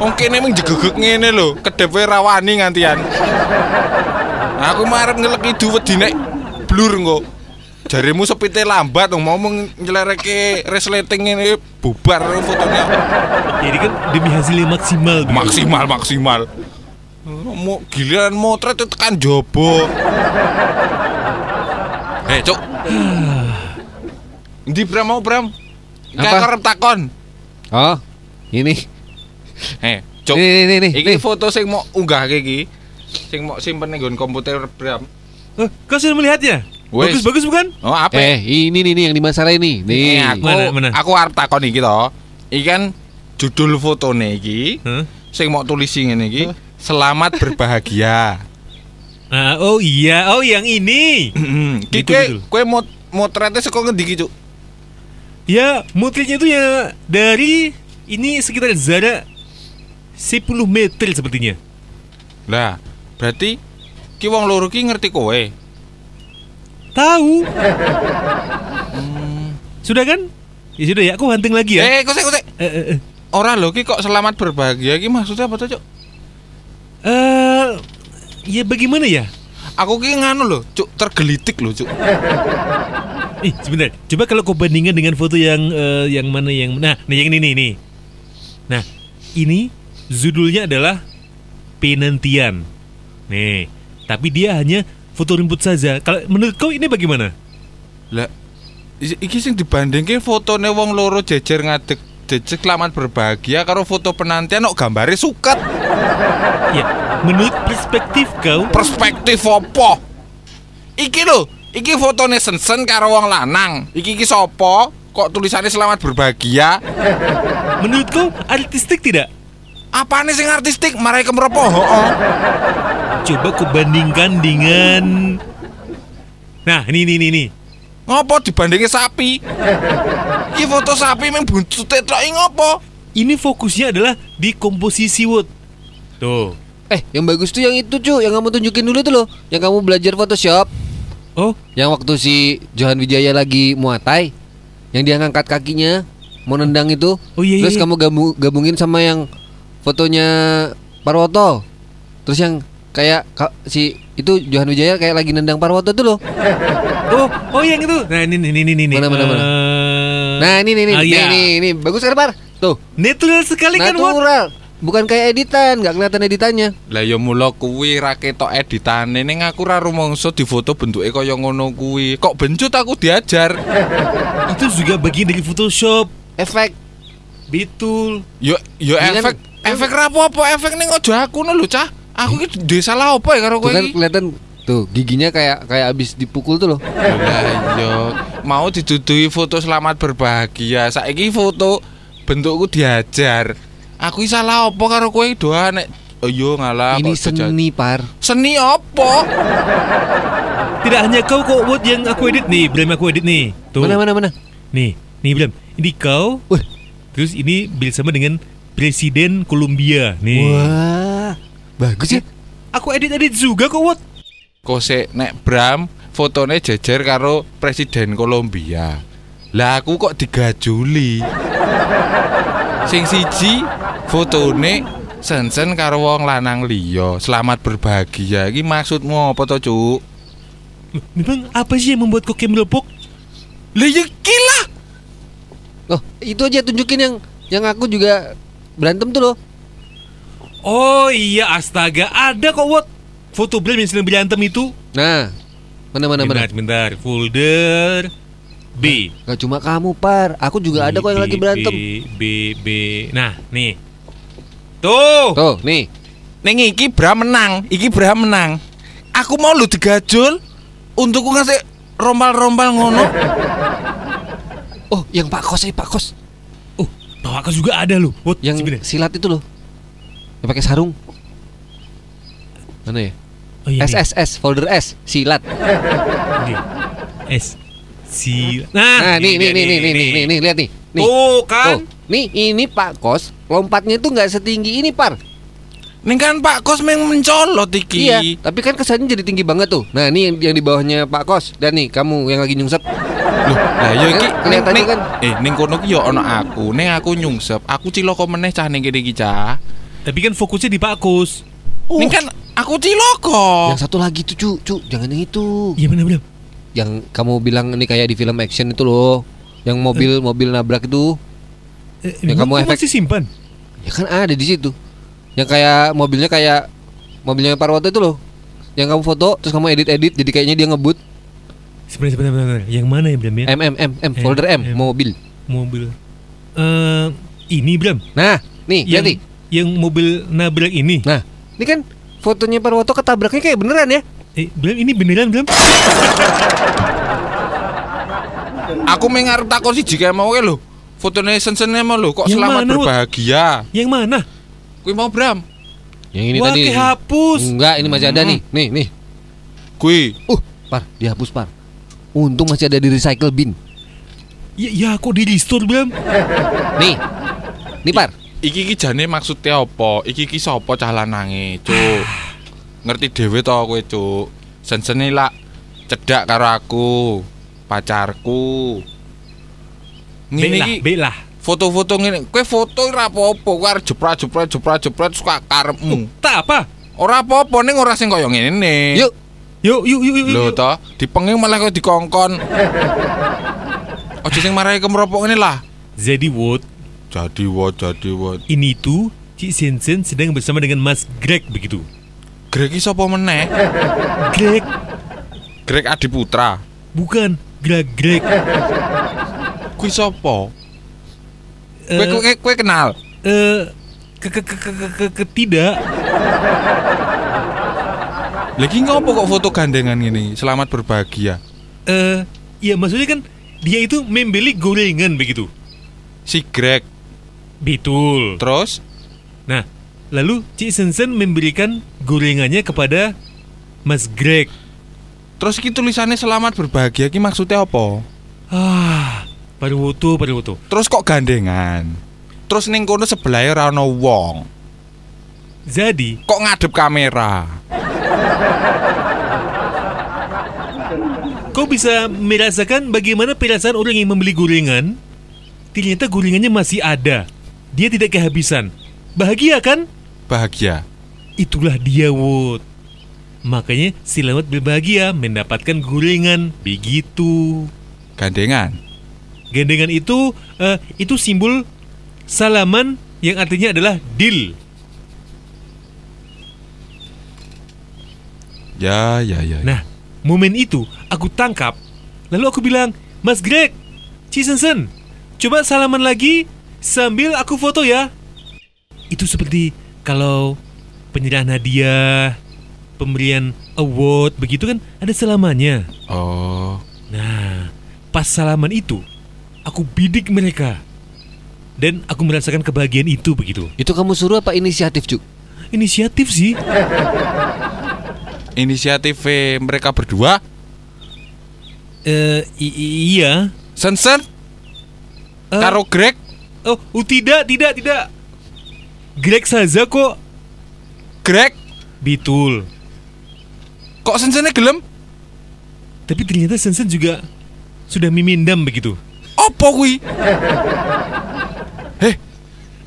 Wong kene mung jegegek ngene lho, kedep wae rawani ngantian. Aku marep ngeleki duwet dinek blur engko. Jarimu sepite lambat dong mau nyelerekke resleting ini bubar fotonya. Jadi kan demi hasilnya maksimal. begitu. Maksimal maksimal. Mau giliran motret itu tekan jobo. Eh, Cuk. Ndi Bram mau Bram? Kayak arep takon. Oh, ini. Eh, Cuk. Nih, nih, nih. Iki nih. foto sing mau unggah iki. Sing mau simpen ning nggon komputer Bram. Eh, kau sudah melihatnya? Wes. Bagus-bagus bukan? Oh, apa? Eh, ini nih nih yang di masalah ini. Nih. Eh, aku Mana, mana? aku arep takon iki to. Iki kan judul fotone iki Hah? sing mau tulisi ngene iki Selamat berbahagia. Ah, oh iya, oh yang ini. Ki Betul, kowe betul. kowe mau motretnya saka ngendi ki, Cuk? Ya, mutlinya itu ya dari ini sekitar jarak 10 meter sepertinya. Lah, berarti ki wong loro ki ngerti kowe. Tahu? Sudah kan? Ya sudah ya, aku hunting lagi ya. Eh, kok sik. Eh, eh, eh. Ora lho ki kok selamat berbahagia ki maksudnya apa tuh, Cuk? Eh, ya bagaimana ya? Aku ki nganu lho, Cuk, tergelitik lho, Cuk. Ih, sebentar. Coba kalau kau bandingkan dengan foto yang eh, yang mana yang nah, nah yang ini nih, nih. Nah, ini judulnya adalah penantian. Nih, tapi dia hanya foto rumput saja. Kalau menurut kau ini bagaimana? Lah iki sing dibandingke fotone wong loro jejer ngadeg jejer selamat berbahagia karo foto penantian kok gambare suket. Ya, menurut perspektif kau, Perspektif apa? Iki lho, iki fotone sensen karo wong lanang. Iki iki sapa? Kok tulisannya selamat berbahagia? menurut kau artistik tidak? Apane sing artistik marai kemropo? Heeh. Coba kau bandingkan dengan Nah, ini ini ini. Ini. Ngopo dibandingi sapi? Iki foto sapi meng buntute tok ngopo? Ini fokusnya adalah di komposisi wood. Tuh. Eh, yang bagus tuh yang itu, cu, yang kamu tunjukin dulu tuh loh. Yang kamu belajar Photoshop. Oh, Yang waktu si Johan Wijaya lagi muatai. Yang dia ngangkat kakinya mau nendang itu. Oh, iya, Terus iya. kamu gamu- gabungin sama yang fotonya Parwoto. Terus yang kayak ka- si itu Johan Wijaya kayak lagi nendang Parwoto tuh loh. oh, oh yang itu. Nah, ini ini ini ini. Mana, mana, mana? Eh, Nah, ini nih nih, ah, nih, iya. nih, nih, bagus kan, Par? Tuh, Natural sekali kan, Wot? natural. Bukan kayak editan, nggak kelihatan editannya. Lah ya mula kuwi ra ketok editane ning aku ra rumangsa difoto bentuke kaya ngono kuwi. Kok bencut aku diajar. Itu juga bagian dari Photoshop. Efek. Betul. Yo yo Ini kan- efek efek ra apa-apa efek ning ojo aku lho, Cah. Aku ki duwe salah apa ya karo Tuh kowe kan iki? kelihatan tuh giginya kayak kayak abis dipukul tuh loh. Lah iya, mau diduduhi foto selamat berbahagia. Saiki foto bentukku diajar. Aku salah apa karo kowe doa nek Oh iya ngalah Ini seni, Par. Seni apa? Tidak hanya kau kok, Wot, yang aku edit nih. Bram aku edit nih. Tuh. Mana mana mana? Nih, nih Bram. Ini kau. Wih. Terus ini bersama dengan Presiden Kolombia. Nih. Wah, bagus ya. Aku edit-edit juga kok, Wot. Kose nek Bram fotone jejer karo presiden Kolombia. Lah aku kok digajuli. Sing siji fotone sensen karo wong lanang liya. Selamat berbahagia. Iki maksudmu apa to, Cuk? Loh, Memang apa sih yang membuat kau kayak melepok? Lah ya gila. Oh, itu aja tunjukin yang yang aku juga berantem tuh loh. Oh iya, astaga. Ada kok, Wot. Foto Bram yang sedang berantem itu. Nah, mana mana mana. Bentar, bentar. Folder. B. Gak cuma kamu par, aku juga ada kok yang lagi berantem. B, B, B. Nah, nih. Tuh. Tuh, nih. Ning iki Bram menang, iki Bram menang. Aku mau lu digajul untuk ku ngasih rombal-rombal ngono. Oh, yang Pak Kos, eh Pak Kos. Oh, Pak Wakas juga ada loh. What? Yang sebenarnya? silat itu loh. Yang pakai sarung. Mana ya? Oh, iya, nih. SSS, folder S, silat. Nih. S. Si. Nah, nih, nih, dia, nih, nih, nih, nih, nih, nih, lihat nih. Nih. Tuh kan. Tuh, nih, ini Pak Kos, lompatnya tuh nggak setinggi ini, Par. Ning kan Pak Kos meng mencolot iki. Iya, tapi kan kesannya jadi tinggi banget tuh. Nah, ini yang, yang di bawahnya Pak Kos dan nih kamu yang lagi nyungsep. Loh, lah yo iki Kan kelihatannya ning- kan. Eh, ning kono ki yo ono aku. Ning aku nyungsep, aku ciloko meneh cah ning kene iki cah. Tapi kan fokusnya di Pak Kus. Ning kan aku ciloko. Yang satu lagi tuh, cu, cu, jangan yang itu. Iya benar benar. Yang kamu bilang ini kayak di film action itu loh. Yang mobil mobil nabrak itu. Eh, Yang kamu efek- masih simpan. Ya kan ada di situ. Yang kayak mobilnya kayak mobilnya Parwoto itu loh. Yang kamu foto terus kamu edit-edit jadi kayaknya dia ngebut. Sebenarnya sebentar. Yang mana ya Bram ya? M M M M folder M, M. mobil. Mobil. Eh, ini Bram. Nah, nih, lihat Yang. Yang mobil nabrak ini. Nah, ini kan fotonya Parwoto ketabraknya kayak beneran ya. Eh, Bram ini beneran Bram? Aku mengarep takon siji kae mau ke lho. Fotone sen-sene mau lho kok Yang selamat mana, berbahagia. Yang mana? Kuwi mau Bram. Yang ini Wah, tadi. kehapus. Enggak, ini masih ada Hmm. nih. Nih, nih. Kuwi Uh, Par, dihapus, Par. Untung masih ada di recycle bin. Ya, ya kok di restore Bram? Nih. Nih, Par. Iki iki jane maksudnya apa? Iki iki sapa cah lanange, Cuk? Ngerti dhewe to kowe, Cuk. Sen-sene lak cedak karo aku, pacarku. Ngene iki B lah. foto-foto ngene. Kowe foto ora apa-apa, kowe arep jeprat-jeprat jeprat-jeprat suka karepmu. Tak apa. Ora apa-apa ning ora sing kaya ngene. Yuk. Yuk, yuk, yuk, yuk. Lho to, dipenging malah kok dikongkon. Ojo sing marahi kemeropok ini lah. Jadi Wood, Jadi what, jadi what. ini tuh Cik Sensen sedang bersama dengan Mas Greg begitu. Greg iki sapa meneh? Greg, Greg Adi Putra. bukan Greg Greg. Kuwi sapa? Eh, Kowe kowe kowe kenal? eh, ke, ke, ke, ke, ke, ke, ke- tidak. Lagi ngopo kok foto gandengan gini? Selamat berbahagia. Eh, ya maksudnya kan dia itu membeli gorengan begitu. Si Greg. Betul. Terus Nah, lalu Cik Sensen memberikan gorengannya kepada Mas Greg. terus iki tulisannya selamat berbahagia ki maksudnya apa? Ah, Parwoto, Parwoto. Terus kok gandengan? Terus ning kono sebelah ora ono wong. Jadi, Kok ngadep kamera? kau bisa merasakan bagaimana perasaan orang yang membeli gorengan? Ternyata gorengannya masih ada. Dia tidak kehabisan. Bahagia kan? Bahagia. Itulah dia, Wood. Makanya selamat berbahagia mendapatkan gorengan. Begitu. Gandengan. Gandengan itu eh, itu simbol salaman yang artinya adalah deal. Ya, ya, ya. Nah, momen itu aku tangkap. Lalu aku bilang, Mas Greg, Cisensen, coba salaman lagi sambil aku foto ya. Itu seperti kalau penyerahan hadiah, pemberian award, begitu kan ada salamannya. Oh. Nah, pas salaman itu, aku bidik mereka. Dan aku merasakan kebahagiaan itu begitu. Itu kamu suruh apa inisiatif, Cuk? Inisiatif sih. Inisiatif mereka berdua. Eh, i- iya. Sensen Eh, karo Greg Oh, oh, tidak, tidak, tidak. Greg saja kok. Greg Betul. kok sensennya gelem? Tapi ternyata Sensen juga sudah memindam begitu. Apa kuwi?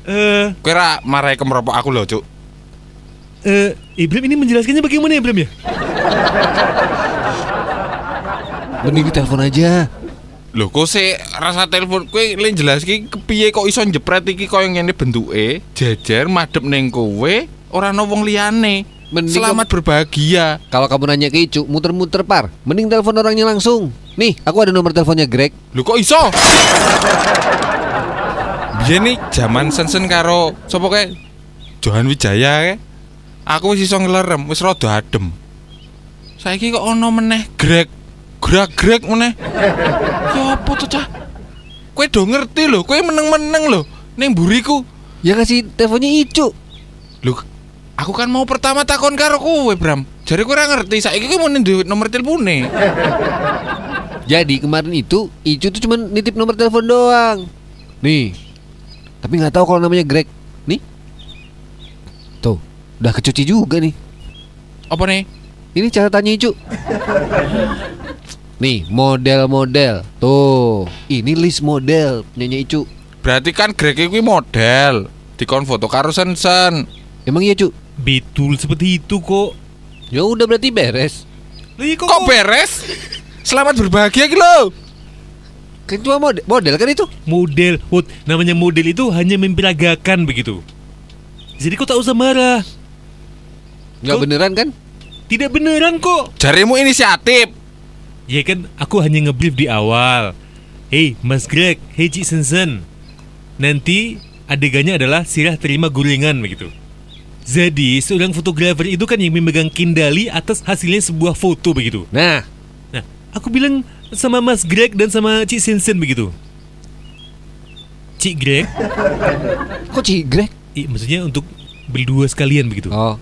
Eh, Kowe ra marahi kemeropok aku lho, Cuk. eh, Ibrahim ini menjelaskannya bagaimana ya, Ibrahim ya? Mending telepon aja. Lho kok sih rasa telepon kowe le jelas iki kepiye kok iso njepret iki koyo ngene bentuke jejer madhep ning kowe ora ana wong liyane Mending Selamat berbahagia. Kalau kamu nanya ke Icu, muter-muter par. Mending telepon orangnya langsung. Nih, aku ada nomor teleponnya Greg. Lu kok iso? Biyen nih zaman sensen karo sapa kae? Johan Wijaya kae. Aku wis iso ngelerem, wis rada adem. Saiki kok ono meneh Greg. Greg-greg meneh. Ya apa tuh cah? Kowe do ngerti lho, kowe meneng-meneng lho ning buriku. Ya kasih teleponnya Icu. Lho, aku kan mau pertama takon karo kowe, Bram. Jadi kowe ora ngerti, saiki kowe mau duit nomor telepone. Jadi kemarin itu Icu tuh cuma nitip nomor telepon doang. Nih. Tapi nggak tahu kalau namanya Greg. Nih. Tuh, udah kecuci juga nih. Apa nih? Ini catatannya Icu. Nih, model-model. Tuh, ini list model punyanya Icu. Berarti kan Greg iki model. Dikon foto karo Sensen. Emang iya, Cu? Betul seperti itu kok. Ya udah berarti beres. Lah iya kok, Kok beres? Selamat berbahagia gitu loh. Kan cuma model, model kan itu? model, Wot, namanya model itu hanya memperagakan begitu. Jadi kau tak usah marah. Nggak Kok- beneran kan? Tidak beneran kok. Jarimu inisiatif. Ya kan aku hanya ngebrief di awal. Hei Mas Greg, hei Cik Sensen. Nanti adegannya adalah sirah terima gulingan begitu. Jadi seorang fotografer itu kan yang memegang kendali atas hasilnya sebuah foto begitu. Nah, Nah, aku bilang sama Mas Greg dan sama Cik Sensen begitu. Cik Greg, kok Ci Greg? i, maksudnya untuk berdua sekalian begitu. Oh,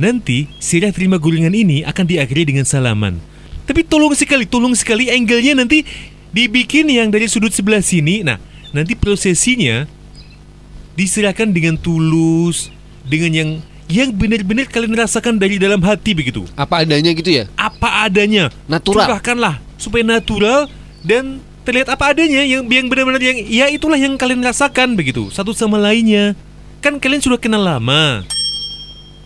Nanti sirah terima gulingan ini akan diakhiri dengan salaman. Tapi tolong sekali, tolong sekali angle-nya nanti dibikin yang dari sudut sebelah sini. Nah, nanti prosesinya diserahkan dengan tulus, dengan yang yang benar-benar kalian rasakan dari dalam hati begitu. apa adanya gitu ya? Apa adanya. Natural. Curahkanlah supaya natural dan terlihat apa adanya yang yang benar-benar yang ya itulah yang kalian rasakan begitu satu sama lainnya. Kan kalian sudah kenal lama.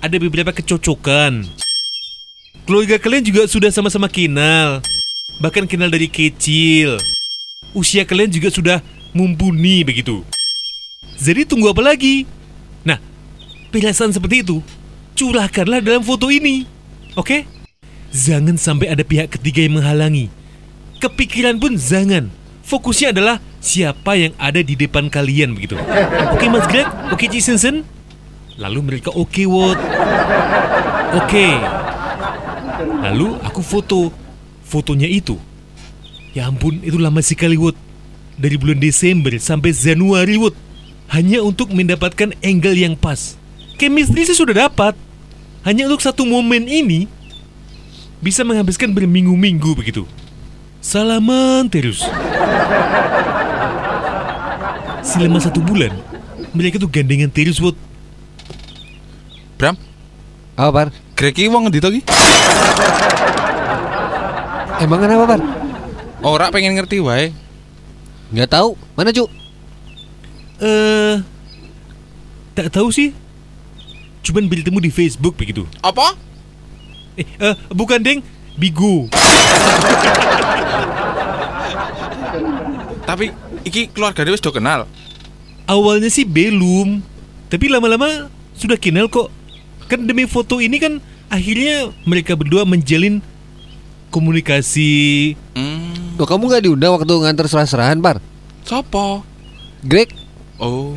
Ada beberapa kecocokan. Keluarga kalian juga sudah sama-sama kenal. Bahkan kenal dari kecil. Usia kalian juga sudah mumpuni begitu. Jadi tunggu apa lagi? Nah, perasaan seperti itu curahkanlah dalam foto ini. Oke? Jangan sampai ada pihak ketiga yang menghalangi. Kepikiran pun jangan. Fokusnya adalah siapa yang ada di depan kalian begitu. Oke Mas Greg? Oke Cik Sensen? Lalu mereka oke Wot. Oke. Lalu aku foto. Fotonya itu. Ya ampun, itu lama sekali Wot. Dari bulan Desember sampai Januari Wot. Hanya untuk mendapatkan angle yang pas. Chemistry sih sudah dapat. Hanya untuk satu momen ini bisa menghabiskan berminggu-minggu begitu. Salaman terus. Selama satu bulan, mereka tuh gandengan terus Wot. Bram, Apa, Par? Greg iki wong ngendi to ki? Emang kenapa, Par? Ora pengen ngerti wae. Nggak tahu. Mana, Cu? Eh, tak tahu sih. Cuman bertemu di Facebook begitu. Apa? Eh, eh, bukan deng, Bigo. Tapi iki keluargane wis do kenal. Awalnya sih belum, tapi lama-lama sudah kenal kok. Kan demi foto ini kan akhirnya mereka berdua menjalin komunikasi. Hmm, Loh, kamu nggak diundang waktu nganter serah-serahan, Par? sopo? Greg? Oh.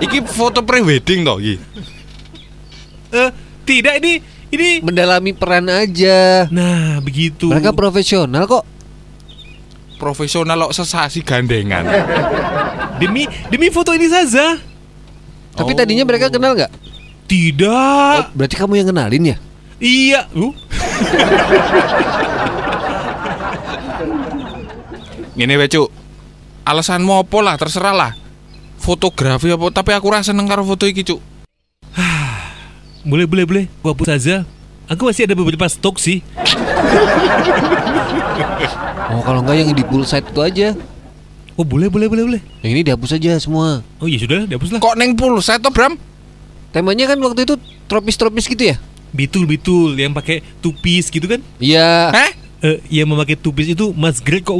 iki foto pre-wedding toh iki. Eh, tidak ini ini. Mendalami peran aja. Nah, begitu. Mereka profesional kok. Profesional kok sesasi gandengan. demi demi foto ini saja. Tapi Oh. tadinya mereka kenal nggak? Tidak. Oh, berarti kamu yang kenalin ya? Iya. Uh, Ngene wae, Cuk. Alasanmu apa lah, terserah lah. Fotografi apa, tapi aku rasa seneng karo foto iki, Cuk. boleh boleh boleh. Gua hapus saja. Aku masih ada beberapa stok sih. Oh, kalau nggak yang di full site itu aja. Oh, boleh boleh boleh boleh. Yang ini dihapus aja semua. Oh, ya sudah, dihapus lah. Kok neng pulsa to, Bram? Temanya kan waktu itu tropis-tropis gitu ya? Betul betul yang pakai tupis gitu kan? Iya. Heh? Eh, yang memakai tupis itu Mas Greg kok.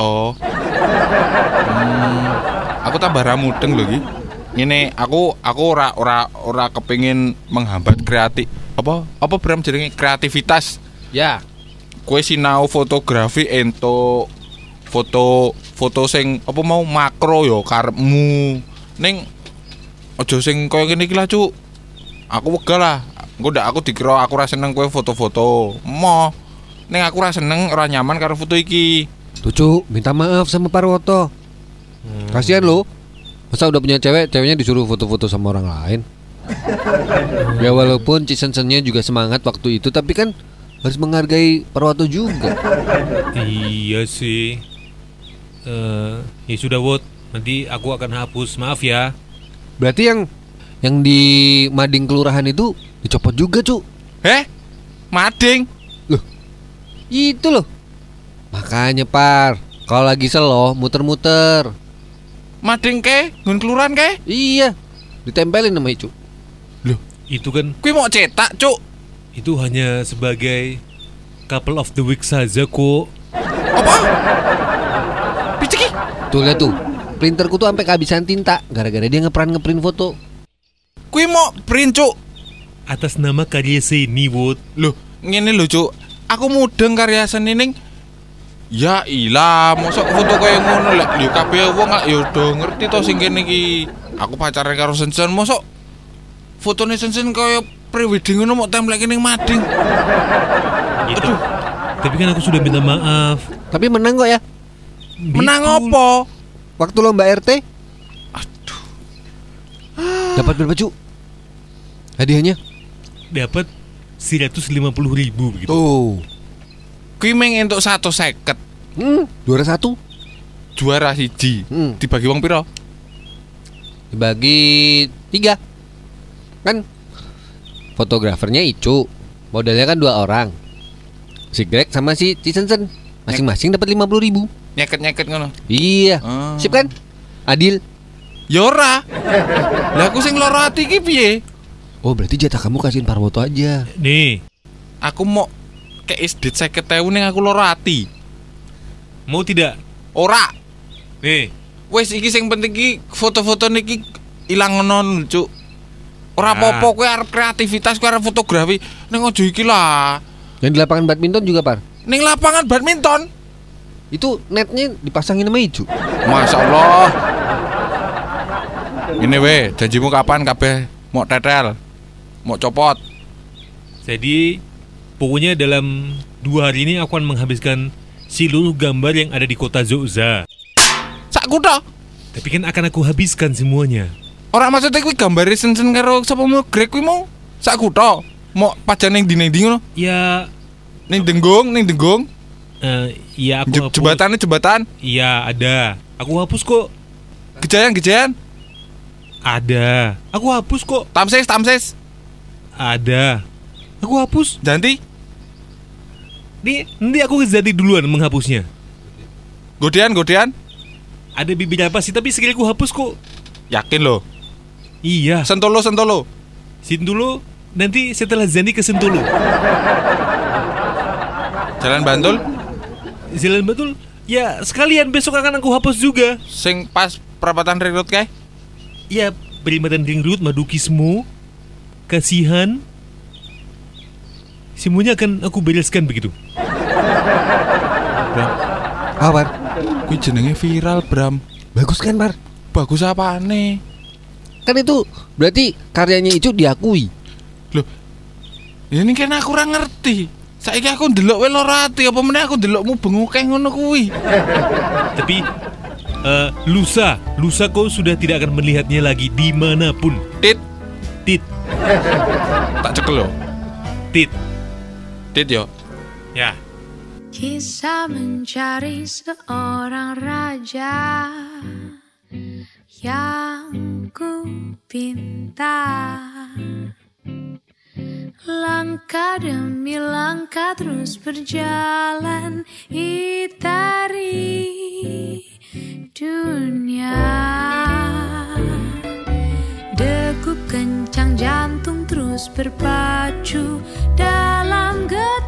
Oh. Hmm, aku tambah ramudeng lho iki. Ngene, aku aku ora ora ora kepengin menghambat kreatif apa apa Bram jenenge kreativitas. Ya. Kue sinau fotografi ento foto foto sing apa mau makro yo karepmu. Ning aja sing kaya ngene iki lah, Cuk. Aku wegah lah. Engko ndak aku dikira aku ra seneng kowe foto-foto. Mo. Ning aku ra seneng ora nyaman karo foto iki. Tuh Cuk, minta maaf sama Parwoto. Kasihan lo. Masa udah punya cewek, ceweknya disuruh foto-foto sama orang lain. ya walaupun Cisensennya juga semangat waktu itu, tapi kan harus menghargai Parwoto juga. Iya sih. Eh, ya sudah Wot. Nanti aku akan hapus. Maaf ya. Berarti yang yang di Mading Kelurahan itu dicopot juga, Cuk. Eh? Mading. Itu loh. Makanya Par, kalau lagi selo muter-muter. Mading ke? Ngun kelurahan ke? Iya, ditempelin sama Icu. Itu kan Kuwi mau cetak, Cuk. itu hanya sebagai couple of the week saja kok. Apa? Piciki. Tuh lihat tuh, printerku tuh sampai kehabisan tinta gara-gara dia ngeprint ngeprint foto. Kuwi mau print, Cuk. Atas nama karya seni Wot. Loh, ngene lho, Cuk. Aku mudeng karya seni ning Ya ilah, mosok foto kaya ngono lek yo kabeh wong lak yo do ngerti to sing kene iki. Aku pacaran karo Sensen, mosok fotone Sensen kaya prewedding ngono mau templek ning mading. Itu. Tapi kan aku sudah minta maaf. Tapi menang kok ya. Menang Betul. Waktu lomba RT. Dapat berapa cu? Hadiahnya? Dapat 150 ribu begitu. Tuh. Kuwi meng entuk 150 Hmm, juara satu. juara siji. Hmm, Dibagi wong piro? dibagi tiga. Kan fotografernya Icu. Modelnya kan dua orang. Si Greg sama si Cisensen. Masing-masing dapat 50 ribu. Nyeket-nyeket ngono. Iya. Ah. Sip kan? Adil. Ya ora. Lah aku sing lara ati iki piye? Oh berarti jatah kamu kasihin Parwoto aja. Nih, Aku mau kayak isdit 50.000 ning aku lara ati. mau tidak? Ora. Nih, Wes iki sing penting iki foto-foto niki ilang non cuk. Ora Ah. apa-apa kowe arep kreativitas kowe arep fotografi ning aja iki lah. Yang di lapangan badminton juga Par. Ning lapangan badminton. Itu netnya dipasangin sama Icu. Masya Allah. Ini weh, janjimu kapan kabeh mau tetel? Mau copot? jadi pokoknya dalam dua hari ini aku akan menghabiskan seluruh gambar yang ada di kota Zoza. Sak kutha. Tapi kan akan aku habiskan semuanya. Ora maksudnya kuwi gambare sen-sen karo sapa mau grek kuwi mau sak kutha. Mau pajan ning ndi ngono? Ya, Ning denggung, ning denggung. eh, ya aku hapus. Jembatannya jembatan. Iya ada. Aku hapus kok. Gejayan, gejayan. Ada. Aku hapus kok. Tamses, tamses. Ada. Aku hapus. Janti. Nih, nanti aku jadi duluan menghapusnya. Godean, godean. Ada beberapa sih, tapi sekali aku hapus kok. Yakin loh. Iya. Sentolo, sentolo. Sin dulu. Nanti setelah Zandi ke Sentolo. Jalan Bantul. Jalan betul. Ya, sekalian besok akan aku hapus juga. Sing pas perapatan ring road kae. Ya, perimatan ring road, madukismu, kasihan. Semuanya akan aku bereskan begitu. Ah Par, Kuwi jenenge viral, Bram. bagus kan Par? Bagus apa aneh? Kan itu berarti karyanya Icu diakui. Ini kan aku ora ngerti. Saiki aku ndelok wae lara ati apa meneh aku ndelokmu bengokeh ngono kuwi. Tapi eh, lusa, lusa kau sudah tidak akan melihatnya lagi di mana pun. Tit, Tit, tak cekel lo. tit. Tit yo. Ya, Kisah mencari seorang raja yang ku pinta Langkah demi langkah terus berjalan Itari dunia. Degup kencang jantung terus berpacu dalam getar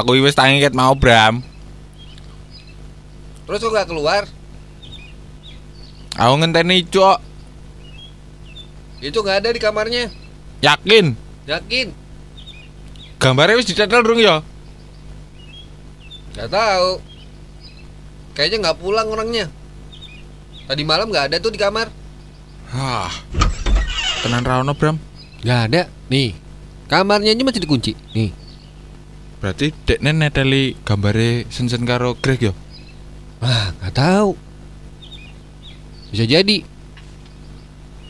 Aku wis tangi ket mau Bram. Terus kok gak keluar? Aku ngenteni cok. Itu gak ada di kamarnya. Yakin? Yakin? Gambarnya wis ditetel rung ya? Gak tahu. Kayaknya nggak pulang orangnya. Tadi malam nggak ada tuh di kamar. Hah. Tenan ra ono Bram. Nggak ada. Nih, kamarnya aja masih dikunci. Nih. Berarti dekne neteli gambare Sensen karo Greg ya? Wah, nggak tahu. Bisa jadi.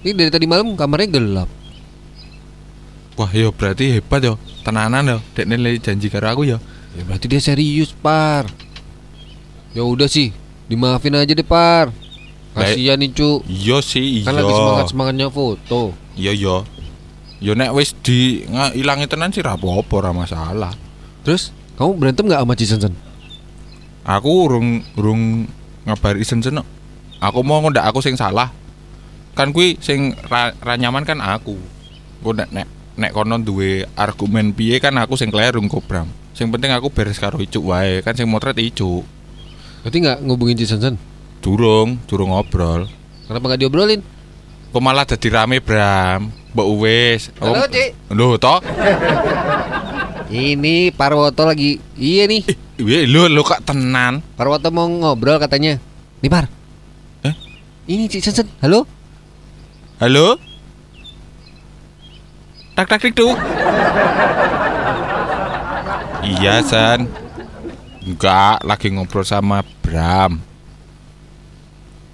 Ini dari tadi malam kamarnya gelap. Wah, yo berarti hebat yo. Tenanan yo. Dekne janji karo aku ya. Ya berarti dia serius, Par. Ya udah sih, dimaafin aja deh, Par. Kasihan nih, Cu. Iya sih, iya. Kan lagi semangat-semangatnya foto. Iya iya. Yo nek wis di nga- ilangi tenan sih ra apa-apa ra masalah. Terus, kamu berantem nggak sama Cisensen? Aku urung urung ngabari Sensen. no. Aku mau ndak aku sing salah. Kan kuwi sing ra, ra nyaman kan aku. Ku nek nek nek kono duwe argumen piye kan aku sing kleru kok Bram. Sing penting aku beres karo Icuk wae, kan sing motret Icuk. Berarti nggak ngubungin Cisensen? Durung, durung ngobrol. Kenapa nggak diobrolin? Kok malah dadi rame Bram. Mbok wis. Halo, Cik. Lho toh? Ini Parwoto lagi. Iya nih. Wih, lho lho kok tenan. Parwoto mau ngobrol katanya. Nih, Par. Eh? Ini Cisensen. Halo? Halo? Tak tak tik tuh. iya, San. Enggak, lagi ngobrol sama Bram.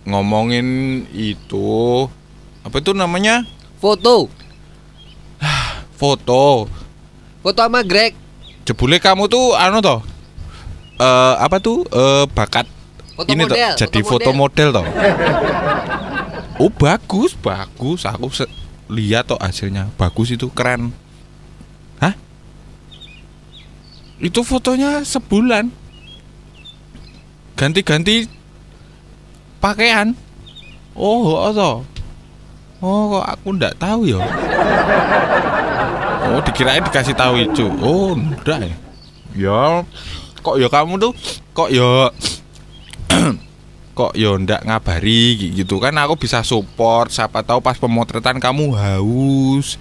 Ngomongin itu apa itu namanya? Foto. Foto. Foto sama Greg. Jebule kamu tuh anu toh? Eh apa tuh? Eh bakat Foto ini toh model, jadi foto foto model toh. oh bagus, bagus. Aku lihat toh hasilnya. Bagus itu keren. Hah? Itu fotonya sebulan. Ganti-ganti pakaian. Oh, oh toh. Oh, kok aku ndak tahu ya. Oh, dikirain dikasih tahu itu. Oh, enggak ya. Ya, kok ya kamu tuh kok ya kok ya ndak ngabari gitu kan aku bisa support siapa tahu pas pemotretan kamu haus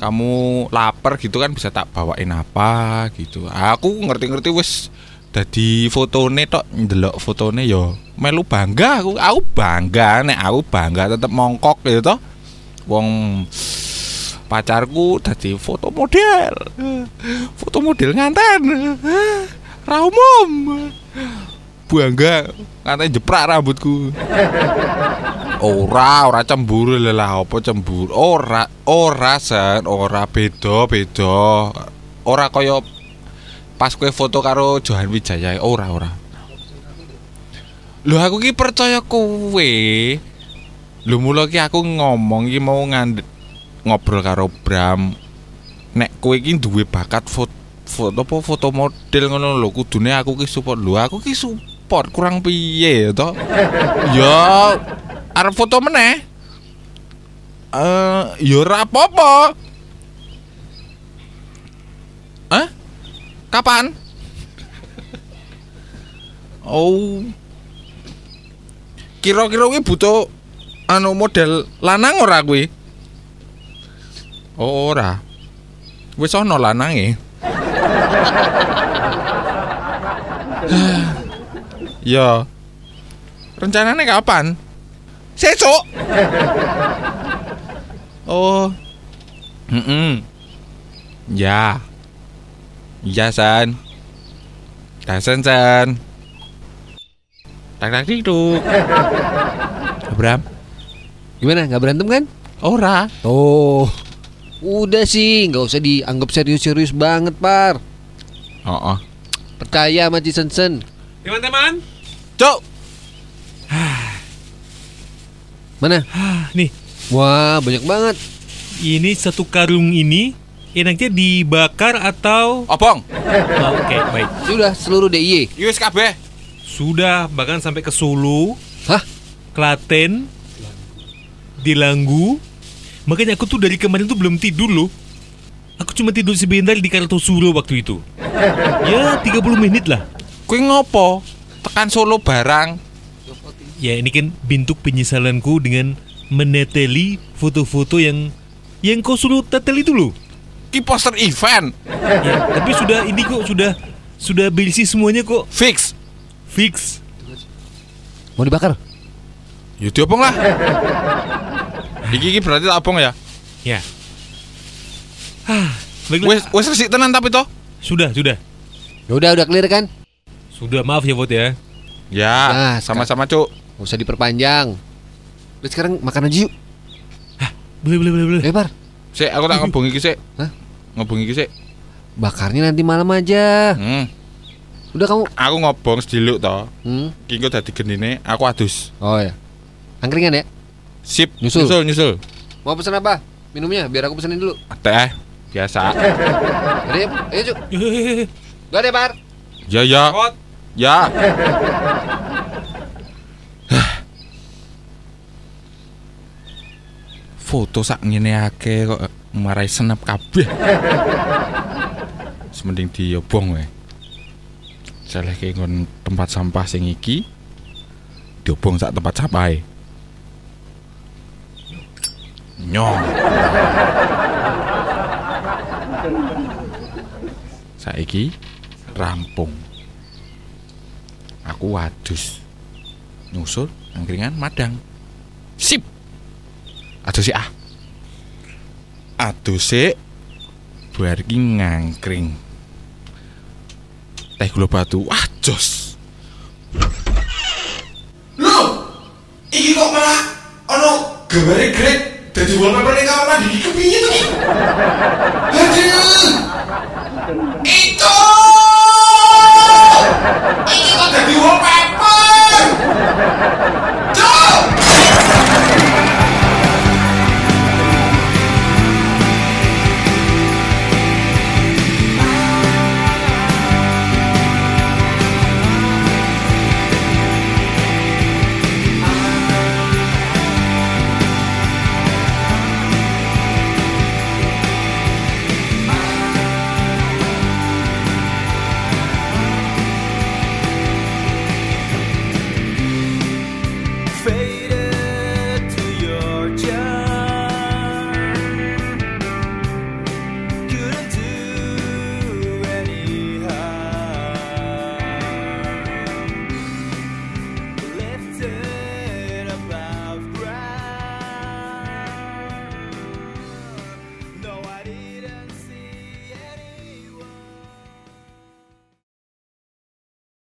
kamu lapar gitu kan bisa tak bawain apa gitu aku ngerti-ngerti wis dadi fotone tok ndelok fotone yo melu bangga aku aku bangga nek aku bangga tetep mongkok gitu toh wong pacarku dadi foto model. Foto model nganten. Ra umum. Bangga katanya jeprak rambutku. Ora ora cemburu lah apa cemburu? Ora ora san ora beda beda. Ora kaya pas kue foto karo Johan Wijaya ora ora. Lho aku ki percaya kowe. Lho mula ki aku ngomong ki mau ngand ngobrol karo Bram nek kowe ki duwe bakat foto foto apa foto model ngono lho kudune aku ki support lho aku ki support kurang piye to ya arep foto meneh eh ya ora apa-apa Hah? Kapan? oh. Kira-kira kuwi butuh anu model lanang ora kuwi? Oh, ora. Wis ana lanange. ya. Rencananya kapan? Sesuk. oh. Heeh. Ya. Iya, San. Dasan, San. Tak tak dikduk. Abram, Gimana? Nggak berantem kan? ora. Oh. Udah sih, nggak usah dianggap serius-serius banget, Par. Oh, oh. Percaya sama Cisensen. Teman-teman, Cuk, Mana? ah, nih, Wah, banyak banget. ini satu karung ini enaknya dibakar atau obong. Oh, Oke, baik. Sudah seluruh DIY. Yus kabeh. Sudah bahkan sampai ke Solo, Hah? Klaten, Dilanggu, Makanya aku tuh dari kemarin tuh belum tidur loh. Aku cuma tidur sebentar di Kartosuro waktu itu. Ya 30 menit lah. Kue ngopo? Tekan Solo barang. Ya ini kan bentuk penyesalanku dengan meneteli foto-foto yang yang kau suruh tetel itu loh. Ki poster event. Ya, tapi sudah ini kok sudah sudah bersih semuanya kok Fix. fix. Mau dibakar? Ya diopong lah. Iki, iki berarti tak ya. Ya. Ah. Wes wes resik tenan tapi toh. Sudah, sudah. Ya udah udah clear kan? Sudah, maaf ya Vot ya. Ya, Nah, sama-sama cuk. Gak usah diperpanjang. Udah sekarang makan aja yuk. Boleh, boleh, boleh, boleh. Lebar. Sik, aku tak ngobong iki sik. Hah? Ngobong iki sik. Bakarnya nanti malam aja. Hmm. Udah kamu. Aku ngobong sediluk toh. Hmm. Ki engko dadi genine aku adus. Oh ya. Angkringan ya? Sip, Nyusul. nyusul, nyusul. Mau pesan apa? Minumnya biar aku pesenin dulu. Teh biasa. Jadi, ayo cuk. Gak deh, Bar. Ya ya. Ya. Foto sak ngene akeh kok marai senep kabeh. Semending diobong wae. Saleh ke ngon tempat sampah sing iki diobong sak tempat sampah Nyong. Saiki rampung. Aku wadus. Nyusul angkringan madang. Sip. Adus sik ah. Adus sik. Bar ngangkring. Teh gula batu. Wah, jos. Loh, iki kok malah ono gambare grade dadi wallpaper ning kamar mandi kepiye to iki? Aduh. Itu. Iki kok wallpaper.